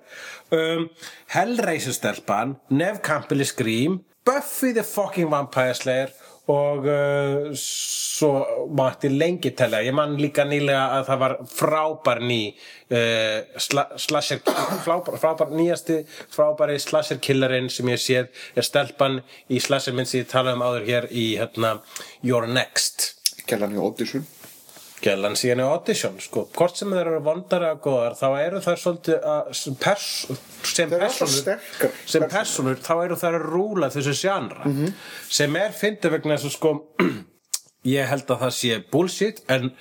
um, Hellraiser stelpan Nev Campbell í Scream Buffy the fucking Vampire Slayer og uh, svo mætti lengi telja ég man líka nýlega að það var frábær ný uh, sla, slasher frábær, frábær nýjasti frábæri slasher killerinn sem ég séð er stelpan í slasher minn sem ég talaði um áður hér í hérna, Your Next Gellan í Audition. Gjallan síðan í audition sko. hvort sem þeir eru vondar eða góðar þá eru þær svolítið að, sem, pers, sem personur sem personur þá eru þær að rúla þessu sjánra sem er fyndið vegna þess að sko ég held að það sé bullshit en,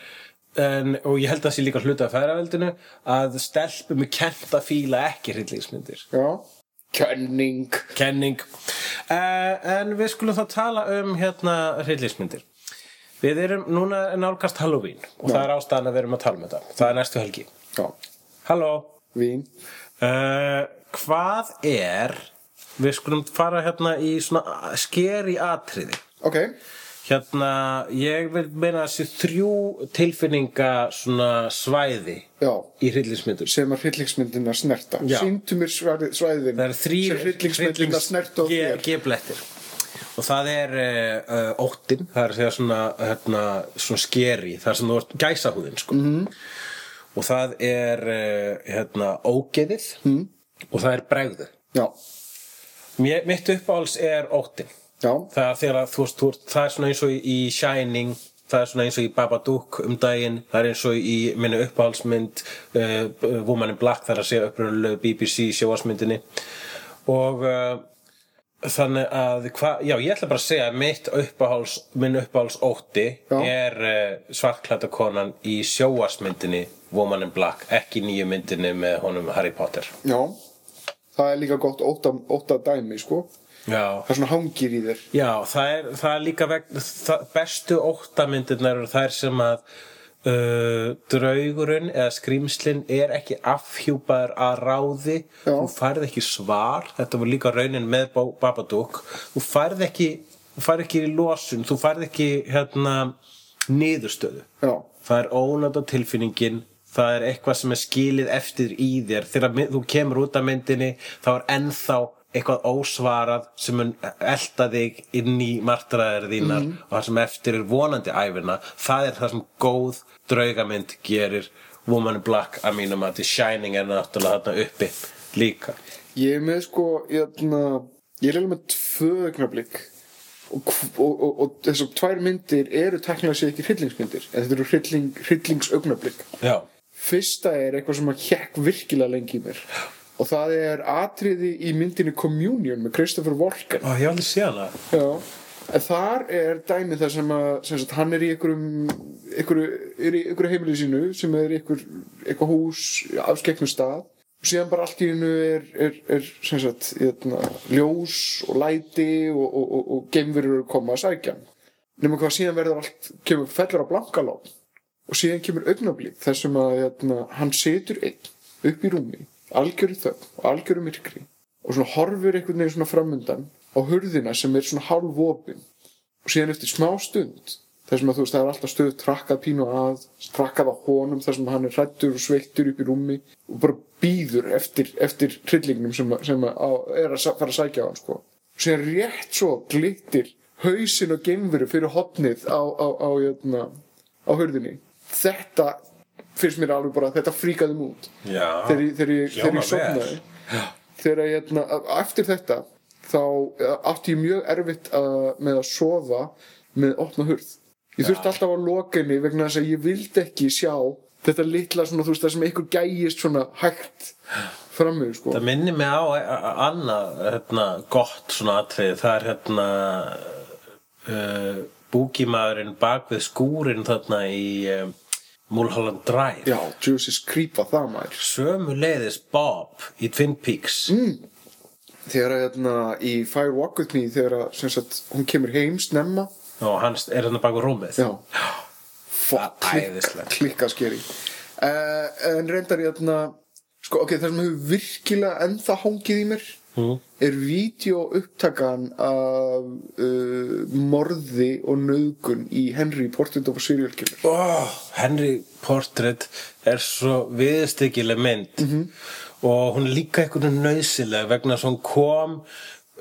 en og ég held að það sé líka hluta af færaveldinu að stelpum er kent að fíla ekki hryllingsmyndir Já. Kenning. kenning uh, en við skulum þá tala um hérna hryllingsmyndir við erum núna nálgast Halloween og það er ástæðan að við erum að tala um þetta. Það er næstu helgi. Já. Halló? Vín. uh, Hvað er Við skulum fara hérna í svona skeri atriði. Ok, Hérna, ég vil meina þessi þrjú tilfinninga svona svæði já. í hryllingsmyndur sem að hryllingsmyndina snerta. Já. Sýndu mér svæði- svæðin Það eru þrýr sem hryllingsmyndina snerta á þér. G-blettir Og það er uh, uh, óttin, það er segja svona, hérna, svona skeri, það er sem þú ert gæsahúðin, sko. Mhm. Og það er, uh, hérna, ógeðið Mhm. og það er bregðið. Já, Mér, mitt uppáhalds er óttin. já, Það er þegar það er svona eins og í Shining, það er svona eins og í Babadook um daginn, það er eins og í minni uppáhaldsmynd uh, Woman in Black, það er að segja upprunalegu BBC sjóasmyndinni og þannig að hva, já, ég ætla bara að segja mitt uppáhalds, minn uppáhalds ótti Já. er uh, svartklæta konan í sjóasmyndinni Woman in Black, ekki nýju myndinni með honum Harry Potter. Já. Það er líka gott óta, óta dæmi, sko. Já, Það er svona hangir í þér. Já, það er, það er líka vegna, það, bestu óttamyndirnar eru þær sem að uh, draugurinn eða skrýmslin er ekki afhjúpaður að ráði. Já. þú færð ekki svar. Þetta var líka raunin með Babadook. Þú færð ekki, þú færð ekki losun, þú færð ekki hérna, niðurstöðu. Já, það er ónæta tilfinningin. Það er eitthvað sem er skilið eftir í þér. Þegar þú kemur út af myndinni þá er ennþá eitthvað ósvarað sem mun elta þig inn í martraðir þínar og það sem eftir er vonandi æfina það er það sem góð draugamynd gerir Woman in Black að mínum að The Shining er náttúrulega þarna uppi líka. Ég er með sko Jæna, Ég er eiginlega með tvö augnablík og, og, og, og þessar tvær myndir eru teknilega sér ekki hryllingsmyndir en þetta eru hrylling, hryllingsaugnablík Já, Fyrsta er eitthvað sem að hjekk virkilega lengi í mér og það er atriði í myndinni Communion með Christopher Walken. Ó, ég hef aldrei séð hana. Já, en þar er dæmi þar sem að sem sagt, hann er í einhverju, er í einhverju heimili sínu sem er í einhver, einhver hús afskeknum stað. Og síðan bara allt í hennu er, er, er sagt, eitna, ljós og læti og, og, og, og geimverur koma að sækja nema hvað síðan verður allt kemur fellur á blankalón og síðan kemur augnablík þar sem að eitna, hann situr einn upp í rúmi algjöru þögn og algjöru myrkri og svona horfir einhvern veginn svona framundan á hurðina sem er svona hálf opin og síðan eftir smá stund þar sem að þú veist það er alltaf stöð trakkað pínu að trakkað á honum þar sem hann er hrættur og sveittur upp í rúmi og bara býður eftir, eftir hryllingnum sem, að- sem að er að fara að sækja á hann sko. og síðan rétt svo glittir hausinn og geimveru fyrir hotnið á, á, á, á, á hurðinni þetta finnst mér alveg bara þetta fríkaði mig út. Já, þegar ég, þegar ég, þegar hljómar ég sofnaði. Þegar ég, hérna, eftir þetta þá eh, átti ég mjög erfitt að, með að sofa með opna hurð. Ég þurfti alltaf að loka henni vegna þess að ég vildi ekki sjá þetta litla svona þú veist það sem einhver gæjist svona hægt frammi sko. Það minnir mig á a- a- annað hérna, gott svona atrið það er hérna uh, búkimaðurinn bak við skúrin þarna í um, Mulholland Drive. Já, Jesus creepa það maður. Sömu leiðis Bob í Twin Peaks. Þegar að hérna, í Fire Walk With Me þegar sagt, hún kemur heim snemma. Og hann er hérna bak við rúmið. Já. Er klikka, klikka skeri uh, en reyndar hérna sko, ok, það sem hefur virkilega ennþá hangið í mér mm. er vídeoupptakan af uh, morði og nöðgun í Henry Portrait of a Serial Killer oh, Henry Portrait er svo viðstykkileg mynd og hún er líka einhvern nöðsileg vegna að hún kom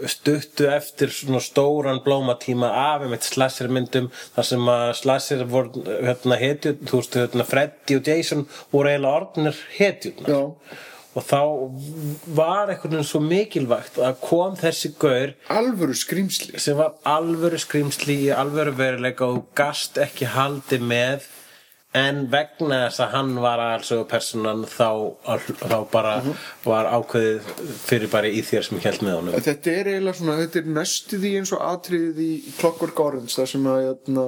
stuttu eftir svona stóran blómatíma af einmitt slashermyndum þar sem að slasher voru hérna hetjut, þú veist hérna Freddy og Jason voru eiginlega orðnir hetjutnar Já. Og þá var einhvern veginn svo mikilvægt að kom þessi gaur alvöru skrýmsli sem var alvöru skrýmsli í alvöru veruleika og gast ekki haldi með en vegna þess að hann var alveg personan þá, þá bara var ákveðið fyrir bara í þér sem held með honum. Þetta er eiginlega svona, þetta er næstu því eins og atriðið í Clockwork Orange þar sem að hérna,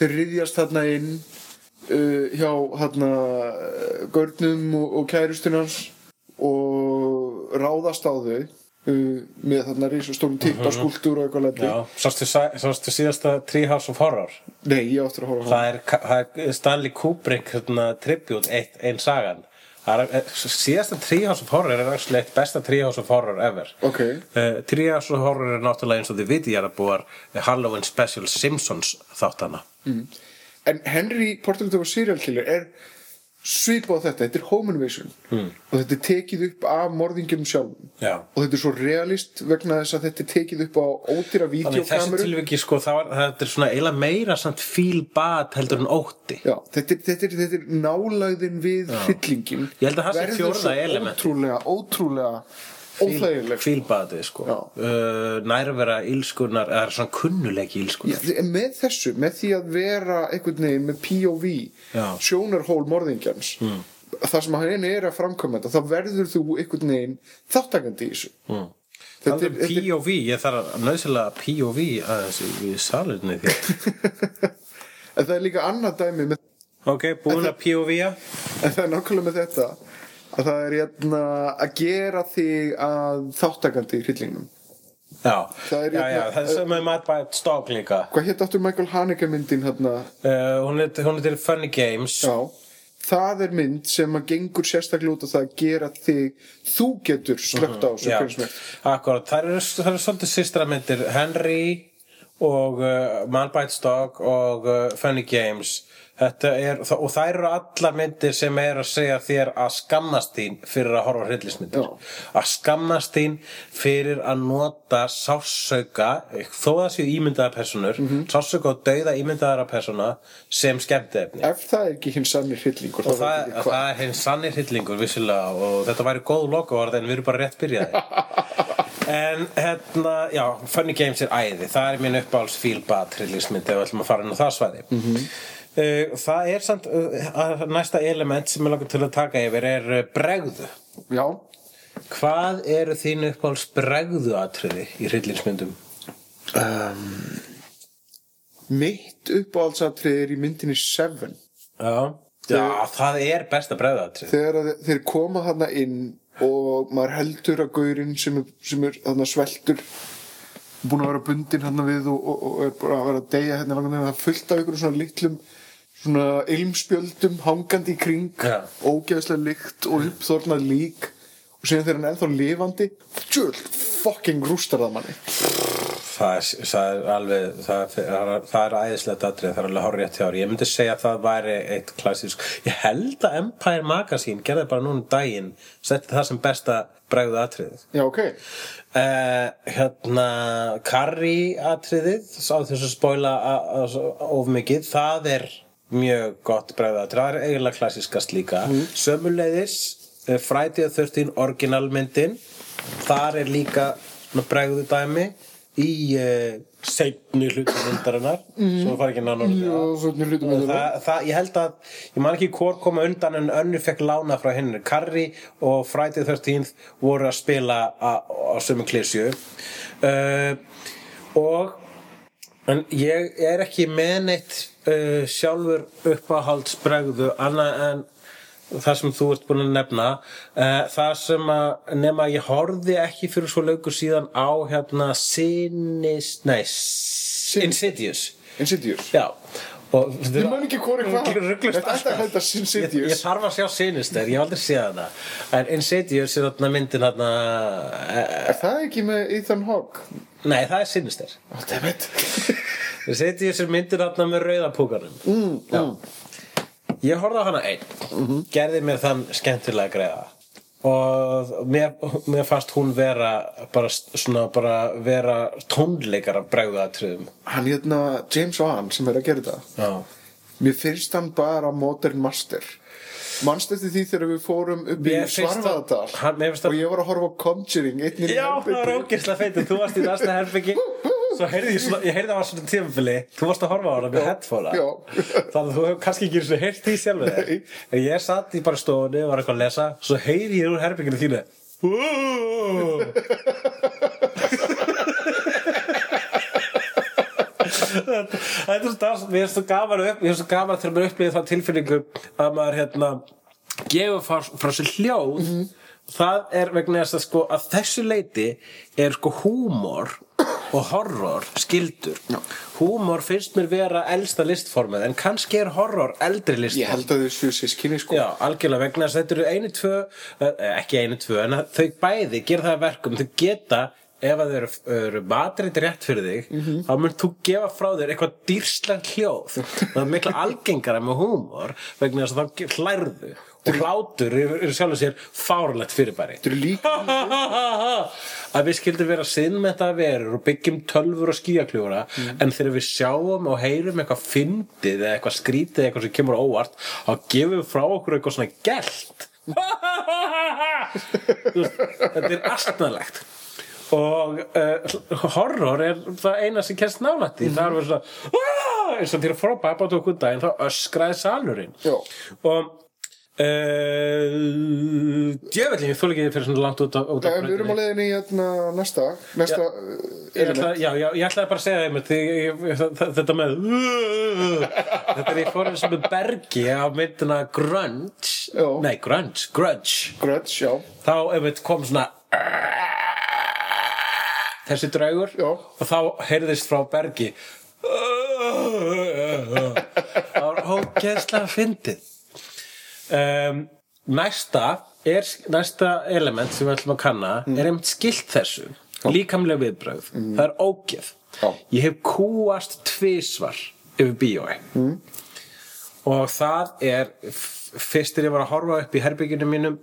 þeir riðjast þarna inn uh, hjá þarna uh, görnum og, og kærustunars og ráðast á þau uh, með þarna risastórum tippaskúltúr og eitthvað lendi. Sástu, síðasta Treehouse of Horror? Nei, ég áttur að horfa það. Er, það er Stanley Kubrick hérna, tribute, eitt, ein sagan. Er, eh, síðasta Treehouse of Horror er actually eitt besta Treehouse of Horror ever. Ok. uh, Treehouse of Horror er náttúrulega eins og þið viti ég er að búa Halloween Special Simpsons þáttana. En Henry Portrait of a Serial Killer er svipað á þetta, þetta er home invasion mm. og þetta er tekið upp af morðingjum sjálfum Já. og þetta er svo realist vegna þess að þetta er tekið upp á ódýra Þannig í þessu videokameru tilviki sko var, þetta er svona eiginlega meira samt feel bad heldur en ótti Já, þetta þetta er, þetta er nálægðin við hryllingin Ég held að það sé verður fjórða svo element. ótrúlega, ótrúlega óþægilegt. feel badið sko uh, nærvera ílskunar eða svona kunnulegi ílskunar Já, með þessu, með því að vera einhvern veginn með POV Já. sjónarhól morðingjans mm. það sem hann er að framkvæma þetta þá verður þú einhvern veginn þáttakandi í þessu. Mm. Það er POV, ég þarf að nöðsynlega POV aðeins í- salinni þér. En það er líka annað dæmi með, Ok, búin að POV-a en það er nákvæmlega með þetta að það er hérna að gera þig að þáttakandi í hryllingnum. Já, Það er já, já, hérna- það er sem með Mad by Dog líka. Hvað hétt áttur Michael Haneke myndin hérna? Uh, hún, er, er til Funny Games. Já, það er mynd sem að gengur sérstaklega út af það að gera þig þú getur slögt á þessu Já, hvernig sem er. akkurat, það eru, það eru svolítið systra myndir Henry og uh, Man Bites Dog og uh, Funny Games er, og það eru allar myndir sem er að segja þér að skammast þín fyrir að horfa hryllismyndir Já. að skammast þín fyrir að nota sásauka þó að það séu ímyndaðar personur Mhm. sásauka og dauða ímyndaðara persona sem skemmtefni Ef það er ekki hinn sannir hryllingur og það, það er hinn sannir hillingur vissilega og þetta væri góð lokaorð en við erum bara rétt byrjaði en hérna, já, Funny Games er æði það er minn uppáhalds feel bad hryllismynd ef við ætlum að fara inn á það svæði Mhm. uh, það er samt uh, næsta element sem er langar til að taka yfir er uh, bregðu. Já, hvað eru þín uppáhalds bregðu atriði í hryllismyndum? mitt uppáhaldsatrið er í myndinni Seven. Já, já það er besta bregðu atrið þegar þeir koma þarna inn og maður heldur að gaurinn sem sem er þarna sveltur búin að vera bundin þarna við og, og, og er bara að vera að deyja hérna langan þegar það er fullt af ykkur svona litlum svona ilmspjöldum hangandi í kring Já. ógeðslega lykt og uppþornað lík. Og síðan þegar hann er ennþá lifandi tjöld fucking rústar það manni. Það er, það er alveg það er, það er æðislegt atrið, það er alveg rétt hjá þér. ég myndi segja að það væri eitt klassísk ég held að Empire Magazine gerði bara núna um daginn setti það sem besta bregðu atriðið. Já ok, uh, hérna Carrie atriðið sá þess að spoila a- a- of mikið. Það er mjög gott bregðu atrið það er eiginlega klassískast líka. Sömuleiðis uh, Friday the 13 originalmyndin. Þar er líka bregðu dæmi í uh, seinni hluti myndarinnar. Svo fara ekki það, ég held að ég man ekki hvort koma undan en önnu fekk lána frá henni. Carrie og Friday the 13th voru að spila á, á sömu klísju uh, og en ég er ekki með neitt uh, sjálfur uppáhaldsbregðu annað en það sem þú ert búin að nefna. Uh, það sem að nema ég horfði ekki fyrir svo laukur síðan á hérna Sinis, nei S- Insidious. Insidious. Já. Ég man ekki hvori hvað Þetta ætti að heita Ég, ég Insidious þarf að sjá Sinister, ég hef aldrei séð hana. En Insidious er þarna myndin þarna uh, Er það ekki með Ethan Hawke? Nei, það er Sinister. Oh, it Insidious er myndin þarna með rauðapúkanum mm, Já. Ég horfði á hana einn. Gerði mér þann skemmtilega greiða. Og mér, mér fannst hún vera bara svona bara vera tónleikar af bregðatriðum Hann hérna James Wan sem er að gera þetta. Já. Mér finnst hann bara Modern Master. Eftir því þegar við fórum upp í það- og ég var að horfa á Conjuring Já, það var ógeðslega feitur, þú varst í næsta herbyggi Svo heyrði ég, svona, ég heyrði það var svona tímafili Þú varst að horfa á hana með headphone. Þannig að þú hefur kannski ekki svona heyrt því sjálfur þér. Nei. En ég satt í bara stofunni og var eitthvað að lesa Svo heyrði ég úr herbygginu þínu. Þetta er svo dans Mér er svo gaman upp svo gaman þegar maður upplýði það tilfinningu að maður hérna gefur frá, frá sér hljóð. Það er vegna þess að sko að þessu leiti er sko húmor og horror skildur Já. húmor finnst mér vera elsta listformið en kannski er horror eldri Ég listform. held að þau séu sískinni sko. Já, algjörlega vegna þess að þetta eru einu tvö eh, ekki einu tvö, en að þau bæði gera það að verkum, þau geta ef að þau eru, eru matrið rétt fyrir þig Mhm. þá mun þú gefa frá þér eitthvað dýrslegt hljóð. Það er mikla algengara með húmor vegna þess að þá hlærðu og hlátur er, er sjálfur sér fárlegt fyrirbæri. Þetta eru að við skildum vera sinnmetta verur og byggjum tölfur og skíakljúra en þegar við sjáum og heyrum eitthvað fyndið eða eitthvað skrítið eða eitthvað sem kemur á óvart þá gefum við frá okkur eitthvað svona gælt þetta er astnalegt og uh, horror er það eina sem kennst nálætti mm. -hmm. það er verið svona eins og til að fóra pappa tók út daginn þá öskraði salurinn. Já. og Uh, djöfellin, ég þóla ekki fyrir svona langt út á, Nei, Við erum á leiðinni í hérna næsta Næsta Já. uh, Ég ætla, já, já, ég ætlaði bara að segja þeim þetta með þetta er ég fór eins og með bergi á myndina Grunge. Nei, Grunge, Grudge. Grudge, já. Þá einmitt kom svona þessi draugur. Og þá heyrðist frá bergi það var ógeðslega fyndið um, næsta er, næsta element sem við ætlum að kanna er einmitt skilt þessu líkamlega viðbröð, það er ógeð. Já. ég hef kúast tvisvar yfir bíói. Mm. og það er f- fyrst er ég var að horfa upp í herbygginu mínum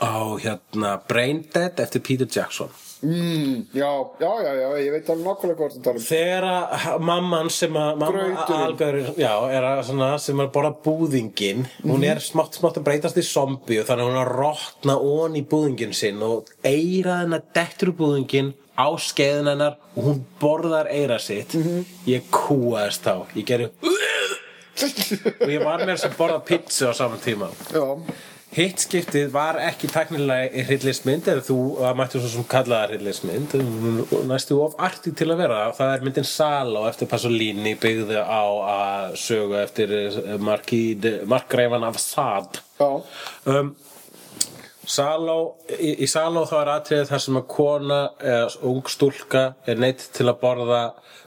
á hérna Brain Dead eftir Peter Jackson mm, Já, já, já, já, ég veit alveg nákvæmlega hvað það tala um. Þegar að mamman sem að Grauturinn. já, er að svona, sem er að borða búðingin hún er smátt smátt að breytast í zombi og þannig að hún er að rotna ón í búðingin sinn og eira hennar dettur úr búðingin á skeiðin hennar og hún borðar eira sitt. Ég kúaðist þá. Ég gerði og ég var með þess að borða pizza á saman tíma. Já, Hitt skiptið var ekki teknilega hryllismynd eða þú mættu svo sem kallaða hryllismynd næstu of arti til að vera. Það er myndin Salo eftir Pasolini byggði á að sögu eftir markgreifan af Sad um, Saló, í, í Saló þá er atriðið þar sem að kona eða ung stúlka er neitt til að borða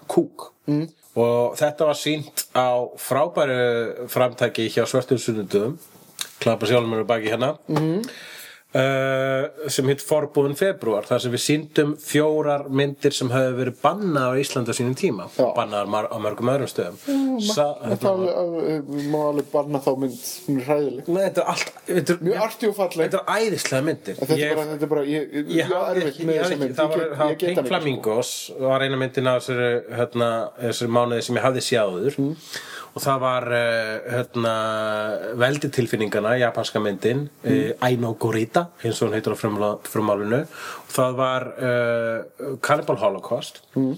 kúk. Mm. og þetta var sínt á frábæru framtæki hjá Svörtum sunnundum klappa sjálfum mér baki hérna. Mm. sem hitt Forbúðin februar þar sem við síndum fjórar myndir sem hefur verið bannað á Íslandi á sínum tíma. Bannaðar mar- á mörgum öðrum stöðum. Alveg, alveg, má alveg barna þá mynd Hún er hræðileg. Nei, þetta er allt þetta er, Mjög arti og falleg Þetta er æðislega myndir. Þetta er bara, er það var, ekki, sko. Flamingos var eina myndin af þessari, hérna, þessari mánuði sem ég hafði sjáður. Og það var uh, hérna, veldi tilfinningana japanska myndin Mm. mm. Aino Gorita eins og hún heitur á frumálinu og það var uh, Cannibal Holocaust mm.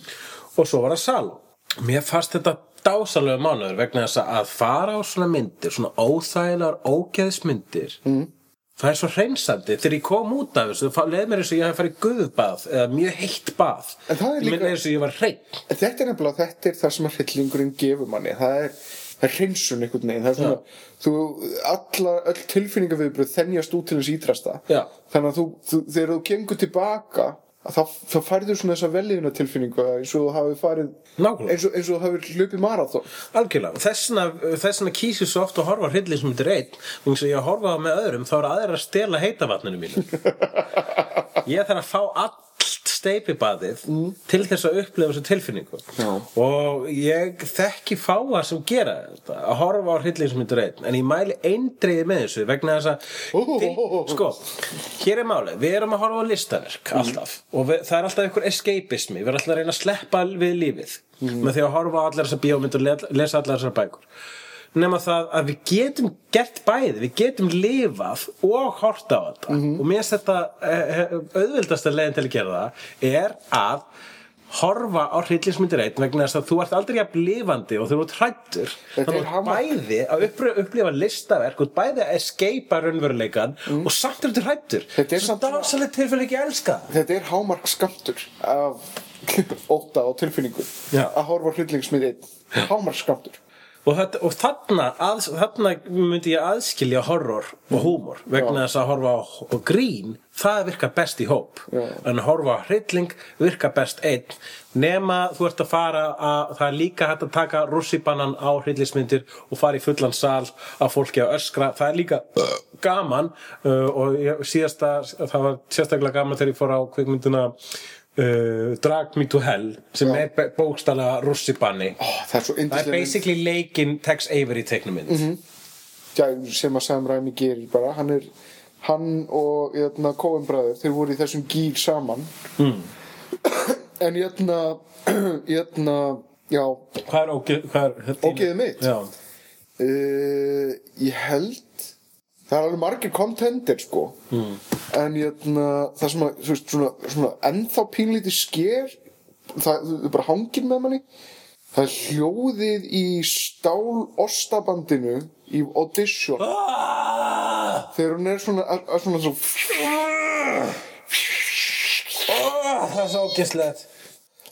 og svo var það Salo mér fannst þetta dásalega mánuður vegna þess að fara á svona myndir svona óþægilegar ógeðsmyndir mm. Það er svo hreinsandi, þegar ég kom út af þessu, þá leið mér eins og ég hef farið guðbað eða mjög heitt bað. Ég líka- meina eins og ég var hreinn. En Þetta er nefnilega, þetta er það sem að hryllingurinn gefur manni Það er, er hreinsun einhvern veginn Það er svona, þú, alla, öll tilfinningaviðbröð þennjast út til þess ítrasta Já. Þannig að þú, þú, þegar þú gengur tilbaka þá, þá færðu svona þessa velíðuna tilfinningu eins og þú hafi farið eins og, eins og þú hafi hlupið marathon Algjörlega. Þessna, kýsir svo oft að horfa á hryllismyndir einn og eins og ég horfa á með öðrum þá er aðeir að stela heitavatninu mínu. ég þarf að fá allt steipibaðið til þess að upplifa þessu tilfinningu. Já. Og ég þekki fáa sem gera þetta, að horfa á hryllismyndir einn en ég mæli eindriði með þessu vegna þess að til, sko, hér er málið, við erum að horfa á listaverk alltaf. Og við, það er alltaf einhver escapismi, við erum alltaf að reyna að sleppa við lífið með því að horfa á allar þessar bíómyndur og le- lesa allar þessar bækur nema það að við getum gert bæði, við getum lifað og horta á þetta. Og mér finnst þetta eh, auðvildasta leiðin til að gera það er að horfa á hryllingsmyndir einn vegna þess að þú ert aldrei jafn lifandi og þú ert hrættur þannig að bæði að upplifa, listaverk og bæði að escapea raunveruleikan og samt er þetta hrættur Mm. Þetta er svo samt svona- dásalegt tilfell ekki elska. Það. Þetta er hámark skamtur af óta og tilfinningu Já. að horfa á hryllingsmið einn. Hámark skamtur og, þetta, og þarna, að, þarna myndi ég aðskilja horror og húmor vegna þess að horfa á, grín það virkar best í hóp. Já. en að horfa á hrylling virkar best einn. Nema þú ert að fara að það er líka hægt að taka rússibannan á hryllismyndir og fara í fullan sal af fólki að öskra, það er líka gaman uh, og síðasta það var sérstaklega gaman þegar ég fór á kvikmynduna uh, Drag Me to Hell sem Já. er bókstala rússibanni Ó, það er Það er basically leikinn Tex Avery teiknumynd Mhm. Já, sem að Sam Raimi gerir bara hann er, hann og jötna, Coen bræður, þeir voru í þessum gíl saman mm. en já Hvað er ógeð, hvað er hérna- Ógeðið mitt? Uh, ég held það er alveg margir kontender sko mm. en jötna, það sem að þú veist, svona, svona ennþá pínlítið sker það, það bara hangir með manni það er hljóðið í stál ostabandinu í audition ah! þegar hún er svona, að, að svona, svona ah, Það er svo ógeðslegt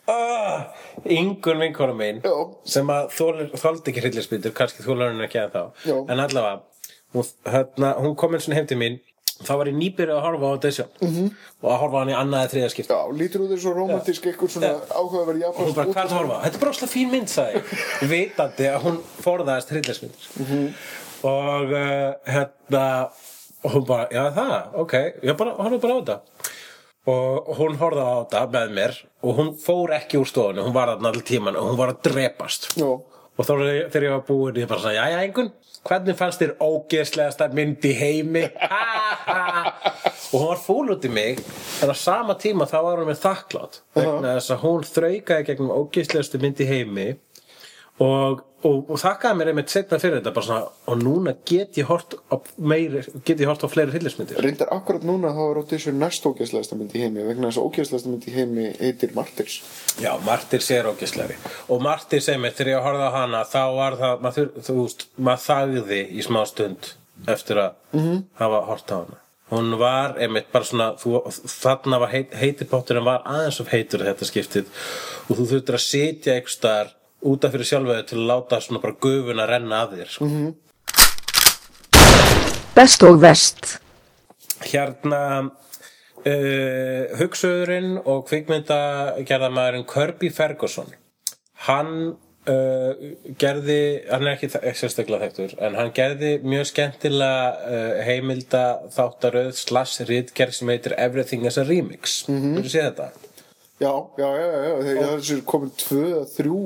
ah! Ingun vinkona mín Já. sem að þóldi ekki hryllisbyttur kannski þólar hann ekki að þá Já. en allavega hún, hérna, hún kom eins og heim til mín. Þá var ég nýbyrjuð að horfa á audition -hmm. og að horfa hann í annaði þriða skipti. Já, lítur út þessu romantísk eitthvað svona áhugaverð og hún bara, hvað er það að horfa? Þetta er bara óslega fín mynd, sagði ég. Vitandi að hún forðaðist hryllismyndir og uh, hérna og hún bara, já það, ok ég bara, horfðu bara á þetta. Og hún horfði á þetta með mér. Og hún fór ekki úr stofunni, hún var þarna all tíman og hún var að drepast. Já, og þá þegar ég var búin ég bara sagði, jæja einhvern hvernig fannst þér ógeðslegasta mynd í heimi? Og hún var fúl út í mig en á sama tíma þá var hún með þakklátt vegna þess að hún þraukaði gegnum ógeðslegastu mynd í heimi og, og, og þakkaði mér einmitt setna fyrir þetta bara svona, og núna get ég hort á meiri, get ég hort á fleiri hillismyndir reyndar akkurat núna þá er audition næst ógeðslegasta mynd í heimi vegna þess að ógeðslegasta mynd í heimi heitir Martyrs. Já, Martyrs er ógislegri og Martyrs einmitt þegar ég horfði á hana þá var það, maður, þú veist maður þagði í smá stund eftir að -hmm. hafa hort á hana. Hún var einmitt bara svona þú, þarna var heit, heitipotturinn var aðeins of heitur þetta skiptið. Og þú þurftir að sitja einhvers staðar út af fyrir sjálföðu til að láta svona bara gufuna renna af þér sko. Best og vest. hérna uh, hugsuðurinn og kvikmyndagerðamæðurinn Kirby Ferguson hann uh, gerði hann er ekki sérstaklega þekktur en hann gerði mjög skemmtilega uh, heimilda þáttaröð slash ritgerð sem heitir Everything is a Remix mm -hmm. Þú séð þetta? já, já, já, já, þessu er komin tvö eða þrjú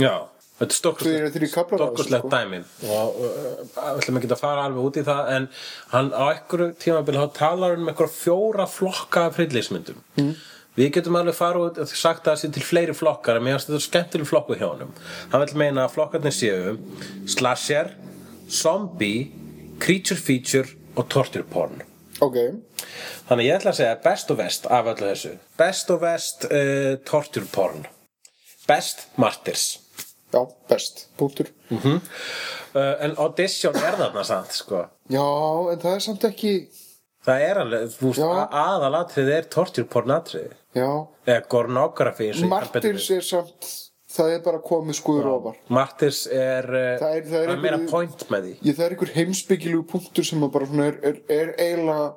Já Þetta er stokkuslegt sko. dæmi og uh, við ætlum ekki að fara alveg út í það en hann á einhverju tímabil þá talar hann um einhverja fjóra flokka af hryllismyndum mm. við getum alveg fara út og sagt að það sé til fleiri flokkar en mér finnst þetta skemmtileg flokku hjá honum hann vil meina að flokkarnir séu slasher, zombie creature feature og torture porn ok, Þannig ég ætla að segja best og vest af öllu þessu. Best og vest uh, torture porn. Best martyrs. Já, best, punktur. Uh, en audition er þarna samt, sko. já, en það er samt ekki Það er alveg, þú veist, aðalatrið er torture porn atrið. já, Eða gornografi Martyrs er samt það er bara komið skuður ofar. Martyrs er, uh, Það er- það er það er meira point með því. ég það er einhver heimsbyggilegu punktur sem bara er, er, er eiginlega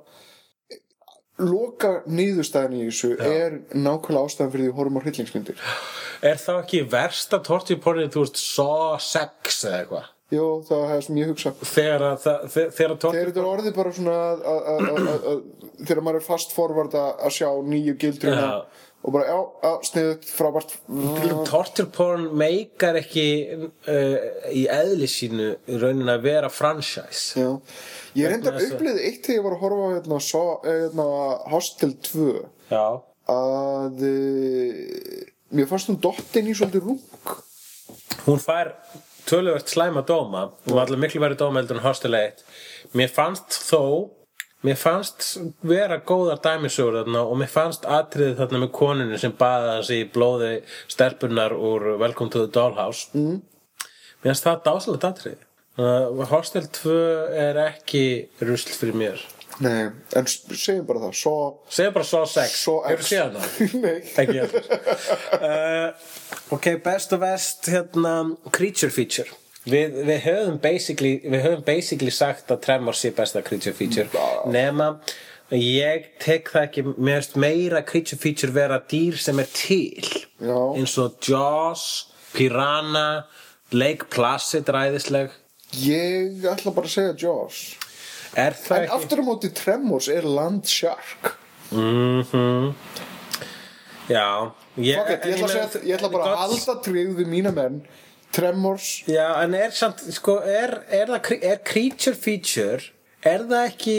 loka niðurstæðan í þessu er nákvæmlega ástæðan fyrir því að horfum á hryllingsmyndir Er það ekki versta torture pornið, þú veist, saw sex eða eitthvað? Jó, það er sem ég hugsa Þegar að, það- þegar þegar að torture Þegar þetta er orðið bara svona að, að, að, að, þegar maður er fast forvart að að sjá nýju gildruna Já. Og bara, já, já sniðut, frábært. Torture porn meikar ekki uh, í eðli sínu raunin að vera franchise. Já, ég reyndar upplýði eitt þegar ég var að horfa á hérna, svo, hérna, Hostel 2 já, að e, mér fannst hún dottin í svolítið rung hún fær töluvert slæma dóma. Og var allir miklu verið dóma heldur en Hostel 1 mér fannst þó mér fannst vera góðar dæmisögur þarna og mér fannst atriðið þarna með koninu sem baða í blóði stelpunar úr Welcome to the Dollhouse. Mm. mér fannst það dásalegt atriðið Uh, Hostel 2 er ekki rusl fyrir mér. Nei, en segjum bara það Svo, Segðu bara Saw 6 Saw Hefur séð það? Nei. Ekki heldur. Uh, Ok, best of best hérna, Creature feature við, við höfum basically við höfum basically sagt að Tremors sé besta creature feature. Nema ég tek það ekki finnst meira creature feature vera dýr sem er til. Já. eins og Jaws, Piranha Lake Placid ræðisleg. Ég ætla bara að segja Jaws. En aftur á móti Tremors er Land Shark. Mhm. Já. Ég, Fuck it, ég, ætla að segja, ég ætla bara að tryggð við mína menn Tremors Já, en er samt, sko, er, er það er creature feature er það ekki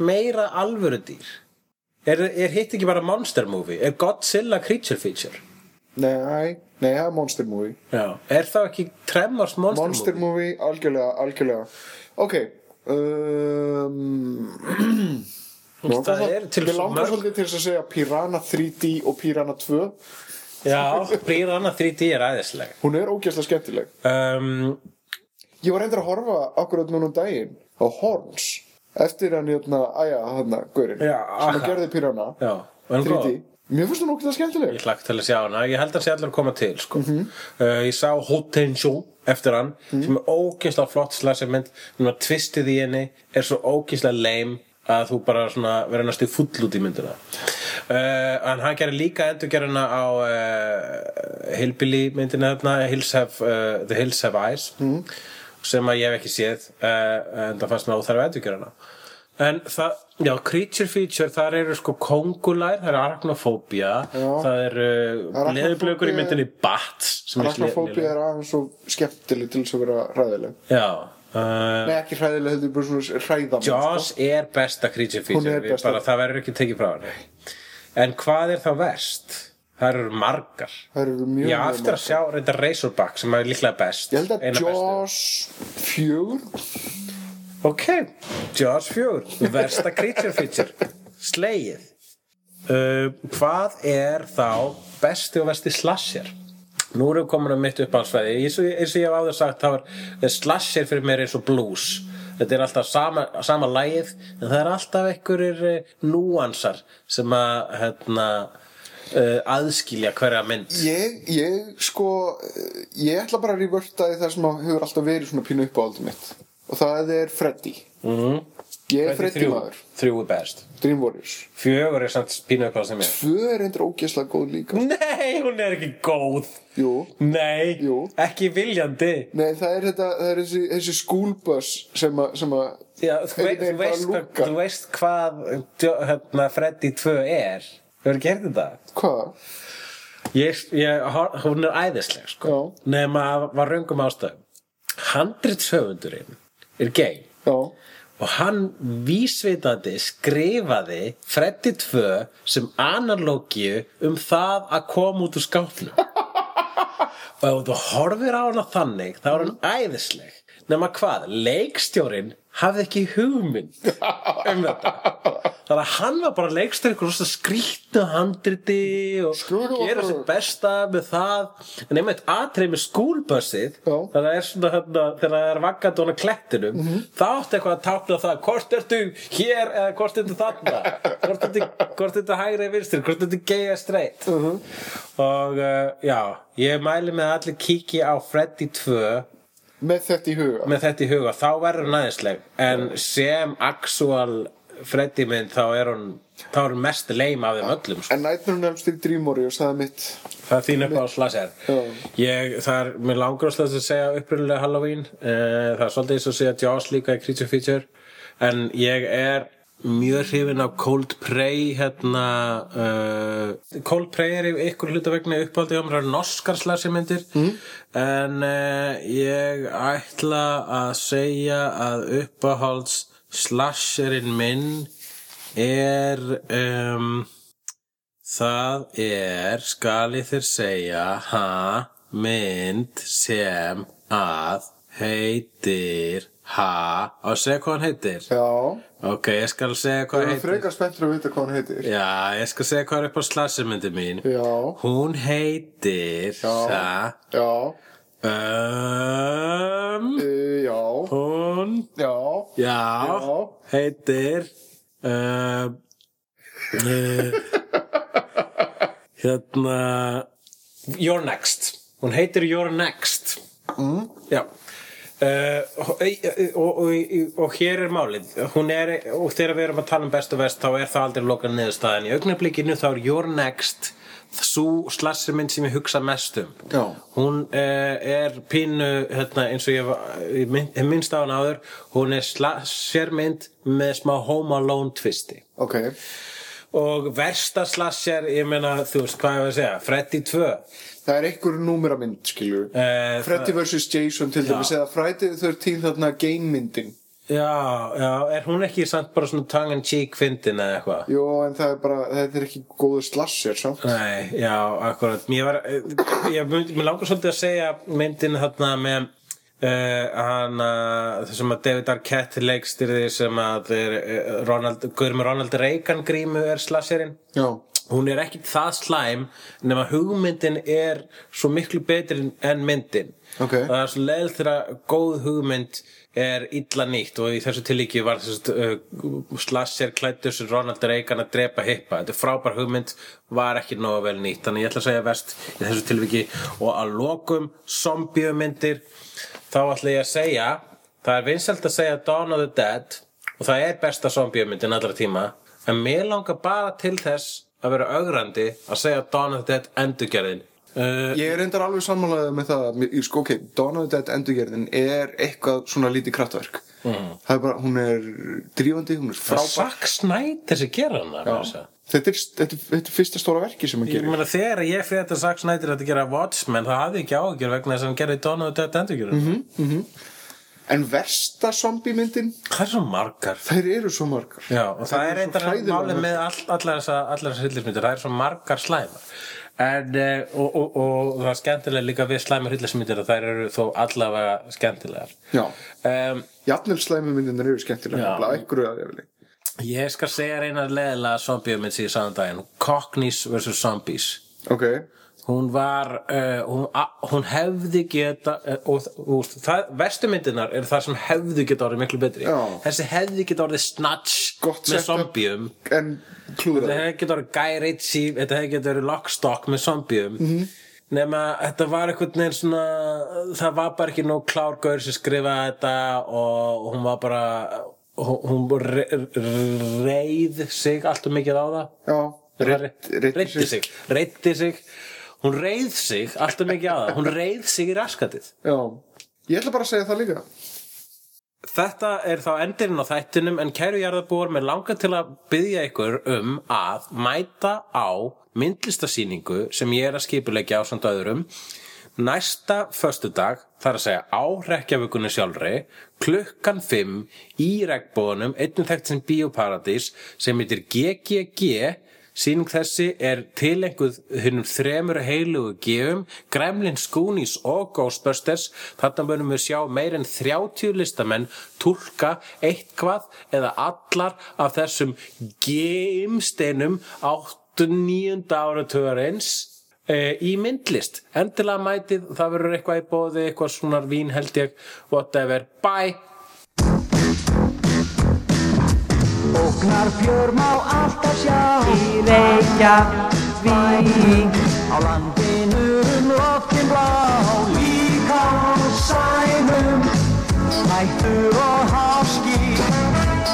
meira alvöru dýr? Er, er hitt ekki bara monster movie? Er Godzilla creature feature? Nei, nei, það er Monster Movie Já. Er það ekki Tremors monster, Monster movie? Movie, algjörlega, algjörlega Ok um, svo langar svolítið til að segja Piranha 3D og Piranha 2 Já, Piranha 3D er æðisleg. Hún er ógeðslega skemmtileg Um, Ég var reyndar að horfa akkurat núna um daginn á Horns eftir hann hérna, aðja, hann, gaurinn Já, sem að gerði hann 3D góð? Mér finnst hún ógeðslega skemmtileg Ég hlakk til að sjá hana, ég held að sé allir að koma til sko. Mhm. uh, Ég sá Potential eftir hann sem er ógeðslega flott slasher mynd sem að tvistið í henni er svo ógeðslega lame að þú bara svona verður næstu full út í myndina. Uh, en hann gerir líka endurgerina á uh, Hillbilly myndina þarna Hills have, uh, The Hills Have Eyes Mhm. sem að ég hef ekki séð en það fannst mér óþarf endurgerina En það, já, creature feature, þar eru sko kongulær, það eru arachnofóbía, það eru leðublökur í myndinni Bats, sem er aðeins svo skemmtileg til þess að vera hræðileg. Já, uh, Nei, ekki hræðileg, heldur bara svona hræðan Jaws er besta creature feature, er besta. bara, það verður ekki tekið frá henni. En hvað er þá verst? Það eru margar. Það eru mjög Já, mjög eftir að sjá reynda Razorback sem er líklega best. Ég held að. Jaws fjögur Ok, Jaws 4 Versta creature feature Slegið uh, Hvað er þá besti og versti slasher? Nú erum við komin að mitt uppáhaldsfæði eins og eins og ég hef áður sagt þá er er slasher fyrir mér eins og blues. Þetta er alltaf sama, sama lagið en það er alltaf einhverjir eh, núansar sem að hérna, uh, aðskilja hverja mynd. Ég, ég, sko eh, Ég ætla bara að rívörta í það sem hefur alltaf verið svona pínu uppáhaldið mitt. Og það er Freddy. Mm. Ég er Freddy maður. Þrjú er best. Dream Warriors. Fjögur er samt pínu upp á sem ég Tvö er endur ógeðslega góð líka. Nei, hún er ekki góð. Jú. Nei, Jú. ekki viljandi. Nei, það er þetta, það er þessi, þessi schoolbus sem að, Já, þú, vei, einhvern þú, veist hvað, þú veist hvað hérna, Freddy 2 er. Þú hefur gert þetta? Hvað? ég, ég, Hún er æðisleg sko. Já. Nefn að var röngum ástæðum. Handritshöfundurinn er gay. Já og hann vísvitandi skrifaði Freddy 2 sem analógíu um það að koma út úr skápnum. Og ef þú horfir á hana þannig þá er hann æðisleg. Nema hvað, leikstjórin hafði ekki hugmynd um þetta. Þannig að hann var bara leikstjóri ykkur rosa skrýtnu handriti og gera sitt besta með það. En einmitt atrið með skúlbössið þannig að það er svona hérna, þegar það er vaggandi á klettinum Mhm. þá áttu eitthvað að tákna það hvort ertu hér eða hvort ertu þarna? Hvort ertu, ertu hægri eða vinstri? Hvort ertu gay eða straight? Mhm. og uh, já, ég mæli með að allir kíki á Freddy 2 Með þetta í huga. Með þetta í huga, þá verður hún aðeinsleg. En sem actual Freddy mynd þá er hún þá er hún mest leim af þeim öllum sko. En Nightmare on Elm Street Dream Warriors, það er mitt það er þín upp á slasher ég, það er, mér langur að að segja upprunalega Halloween. Uh, það er svolítið eins og segja Jaws líka í Creature Feature. En ég er mjög hrifin af Coldplay hérna uh, Coldplay er ykkur hluta vegna uppáldi á mér er norskar slashermyndir mm. en uh, ég ætla að segja að uppáhalds slasherinn minn er um, Það er, skal ég þér segja, ha, mynd sem að heitir, ha, á að segja hvað hann heitir? Já Ok, ég skal segja hvað hann er heitir. frekar spenntur að vita hvað hann heitir Já, ég skal segja hvað er upp á slashermyndi mín. Já Hún heitir, Já. ha, Já um, uh, Já hún, Já já, Já. heitir, um, hérna, You're Next. Hún heitir You're Next. Mm. Já. Uh, og, og, og, og hér er málið. Er, og þegar við erum að tala um best og vest þá er það aldrei lokað niðurstaðan. Í augnablikinu þá er Your Next svo slassirmynd sem ég hugsa mest um. Já. hún uh, er pínu hérna, eins og ég minnst á hann áður hún er slassirmynd með smá home alone twisti. Ok, og versta slasser ég meina þú veist hvað ég var að segja? Freddy 2 það er einhver númeramynd skilur Eh, Freddy vs. Jason til dæmis eða Friday the 13 þarna game myndin. Já, já, er hún ekki samt bara svona tongue in cheek fyndin eða eitthvað? Jó, en það er bara, þetta er ekki góður slasher samt. Nei, já, akkurat. Mér var, eh, ég, mér langar svolítið að segja myndin þarna með uh, hann uh, sem að David Arquette leikstyrði sem að uh, Ronald, Guður með Ronald Reagan grímu er slasserinn Já, hún er ekkit það slæm nema hugmyndin er svo miklu betri en myndin. Ok. það er svo leið þegar góð hugmynd er illa nýtt og í þessu tilíki var þessu uh, slasser klættur sem Ronald Reagan að drepa hippa. Þetta frábær hugmynd var ekki nógu vel nýtt. Þannig ég ætla að segja vest í þessu tilviki. Og að lokum zombiumyndir þá ætla ég að segja það er vinsælt að segja Dawn of the Dead og það er besta zombiumyndin allra tíma en mér langar bara til þess að vera augrandi að segja Dawn of the Dead endurgerðin. Uh, ég er reyndar alveg sammálaðið með það sko, ok, Dawn of the Dead endurgerðin er eitthvað svona lítið kraftverk. Mm. það er bara, hún er drífandi, hún er það frábær. Zack Snyder sem gera þetta er, þetta, er, þetta er fyrsta stóra verki sem hann Ég gerir. meina þegar ég fyrir þetta Zack Snyder að gera Watchmen það hafði ég ekki áhugjur vegna þess að hann gerði Dawn of the Dead endurgerðin Mhm. en versta zombie myndin Það er svo margar? Þær eru svo margar. Já, og það, eru er eitthvað málið með all, allar þessar hryllismyndir, það er svo margar slæmar. En, uh, og, og, og það er skemmtilega líka við slæmar hryllismyndir að þær eru þó allavega skemmtilegar. Já, um, jafnvel slæmi myndinar eru skemmtilega Já. nefnilega, einhverju að ég skal segja reyna leðilega zombiumynd sem ég sagði um daginn Cockneys vs. Zombies Ok, hún var uh, hún, hún hefði geta uh, og, og það, vestumyndinar er það sem hefði geta orðið miklu betri Já. þessi hefði geta orðið snatch Gott með zombium þetta hefði geta orðið Guy Ritchie þetta hefði geta orðið Lockstock með zombium Mhm. -hmm. nema þetta var einhvern veginn svona það var bara ekki nóg klár gaur sem skrifaði þetta og hún var bara hún, hún re, reið sig allt um mikið á það. Já, Reitt- reitt- reiddi sig. reiddi sig. Hún reið sig alltaf mikið á það. Hún reið sig í raskatið. Já, ég ætla bara að segja það líka. Þetta er þá endirinn á þættinum en kæru jarðabúar með langa til að byggja ykkur um að mæta á myndlistasýningu sem ég er að skipulegja á samt öðrum næsta föstudag þar að segja á rekjavíkunni sjálfri klukkan 5 í regnbóðunum einnum þekkt sem Bíóparadís sem heitir GGG Sýning þessi er tilenguð hinnum þremur heilugu gefum, Gremlins, Goonies og Ghostbusters. Þarna munum við sjá meir en 30 listamenn tólka eitthvað eða allar af þessum gemsteinum 8-9 áratögarins e, í myndlist. Endilega mætið, það verður eitthvað í bóði, eitthvað svona vín held ég, whatever. Bye! Ógnar fjör má alltaf sjá. Í Reykjavík. Á landinu um loftin blá. Líka á sænum. Hættur og háski.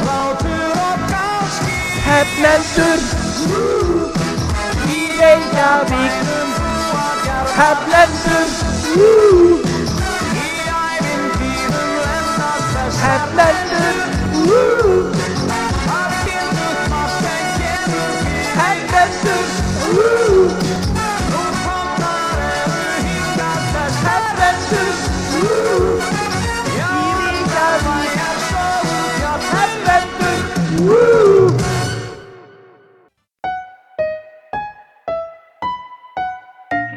Látur og gáski. Hefnendur Í Reykjavík Hefnendur Í ævintýrum lendast þess Hefnendur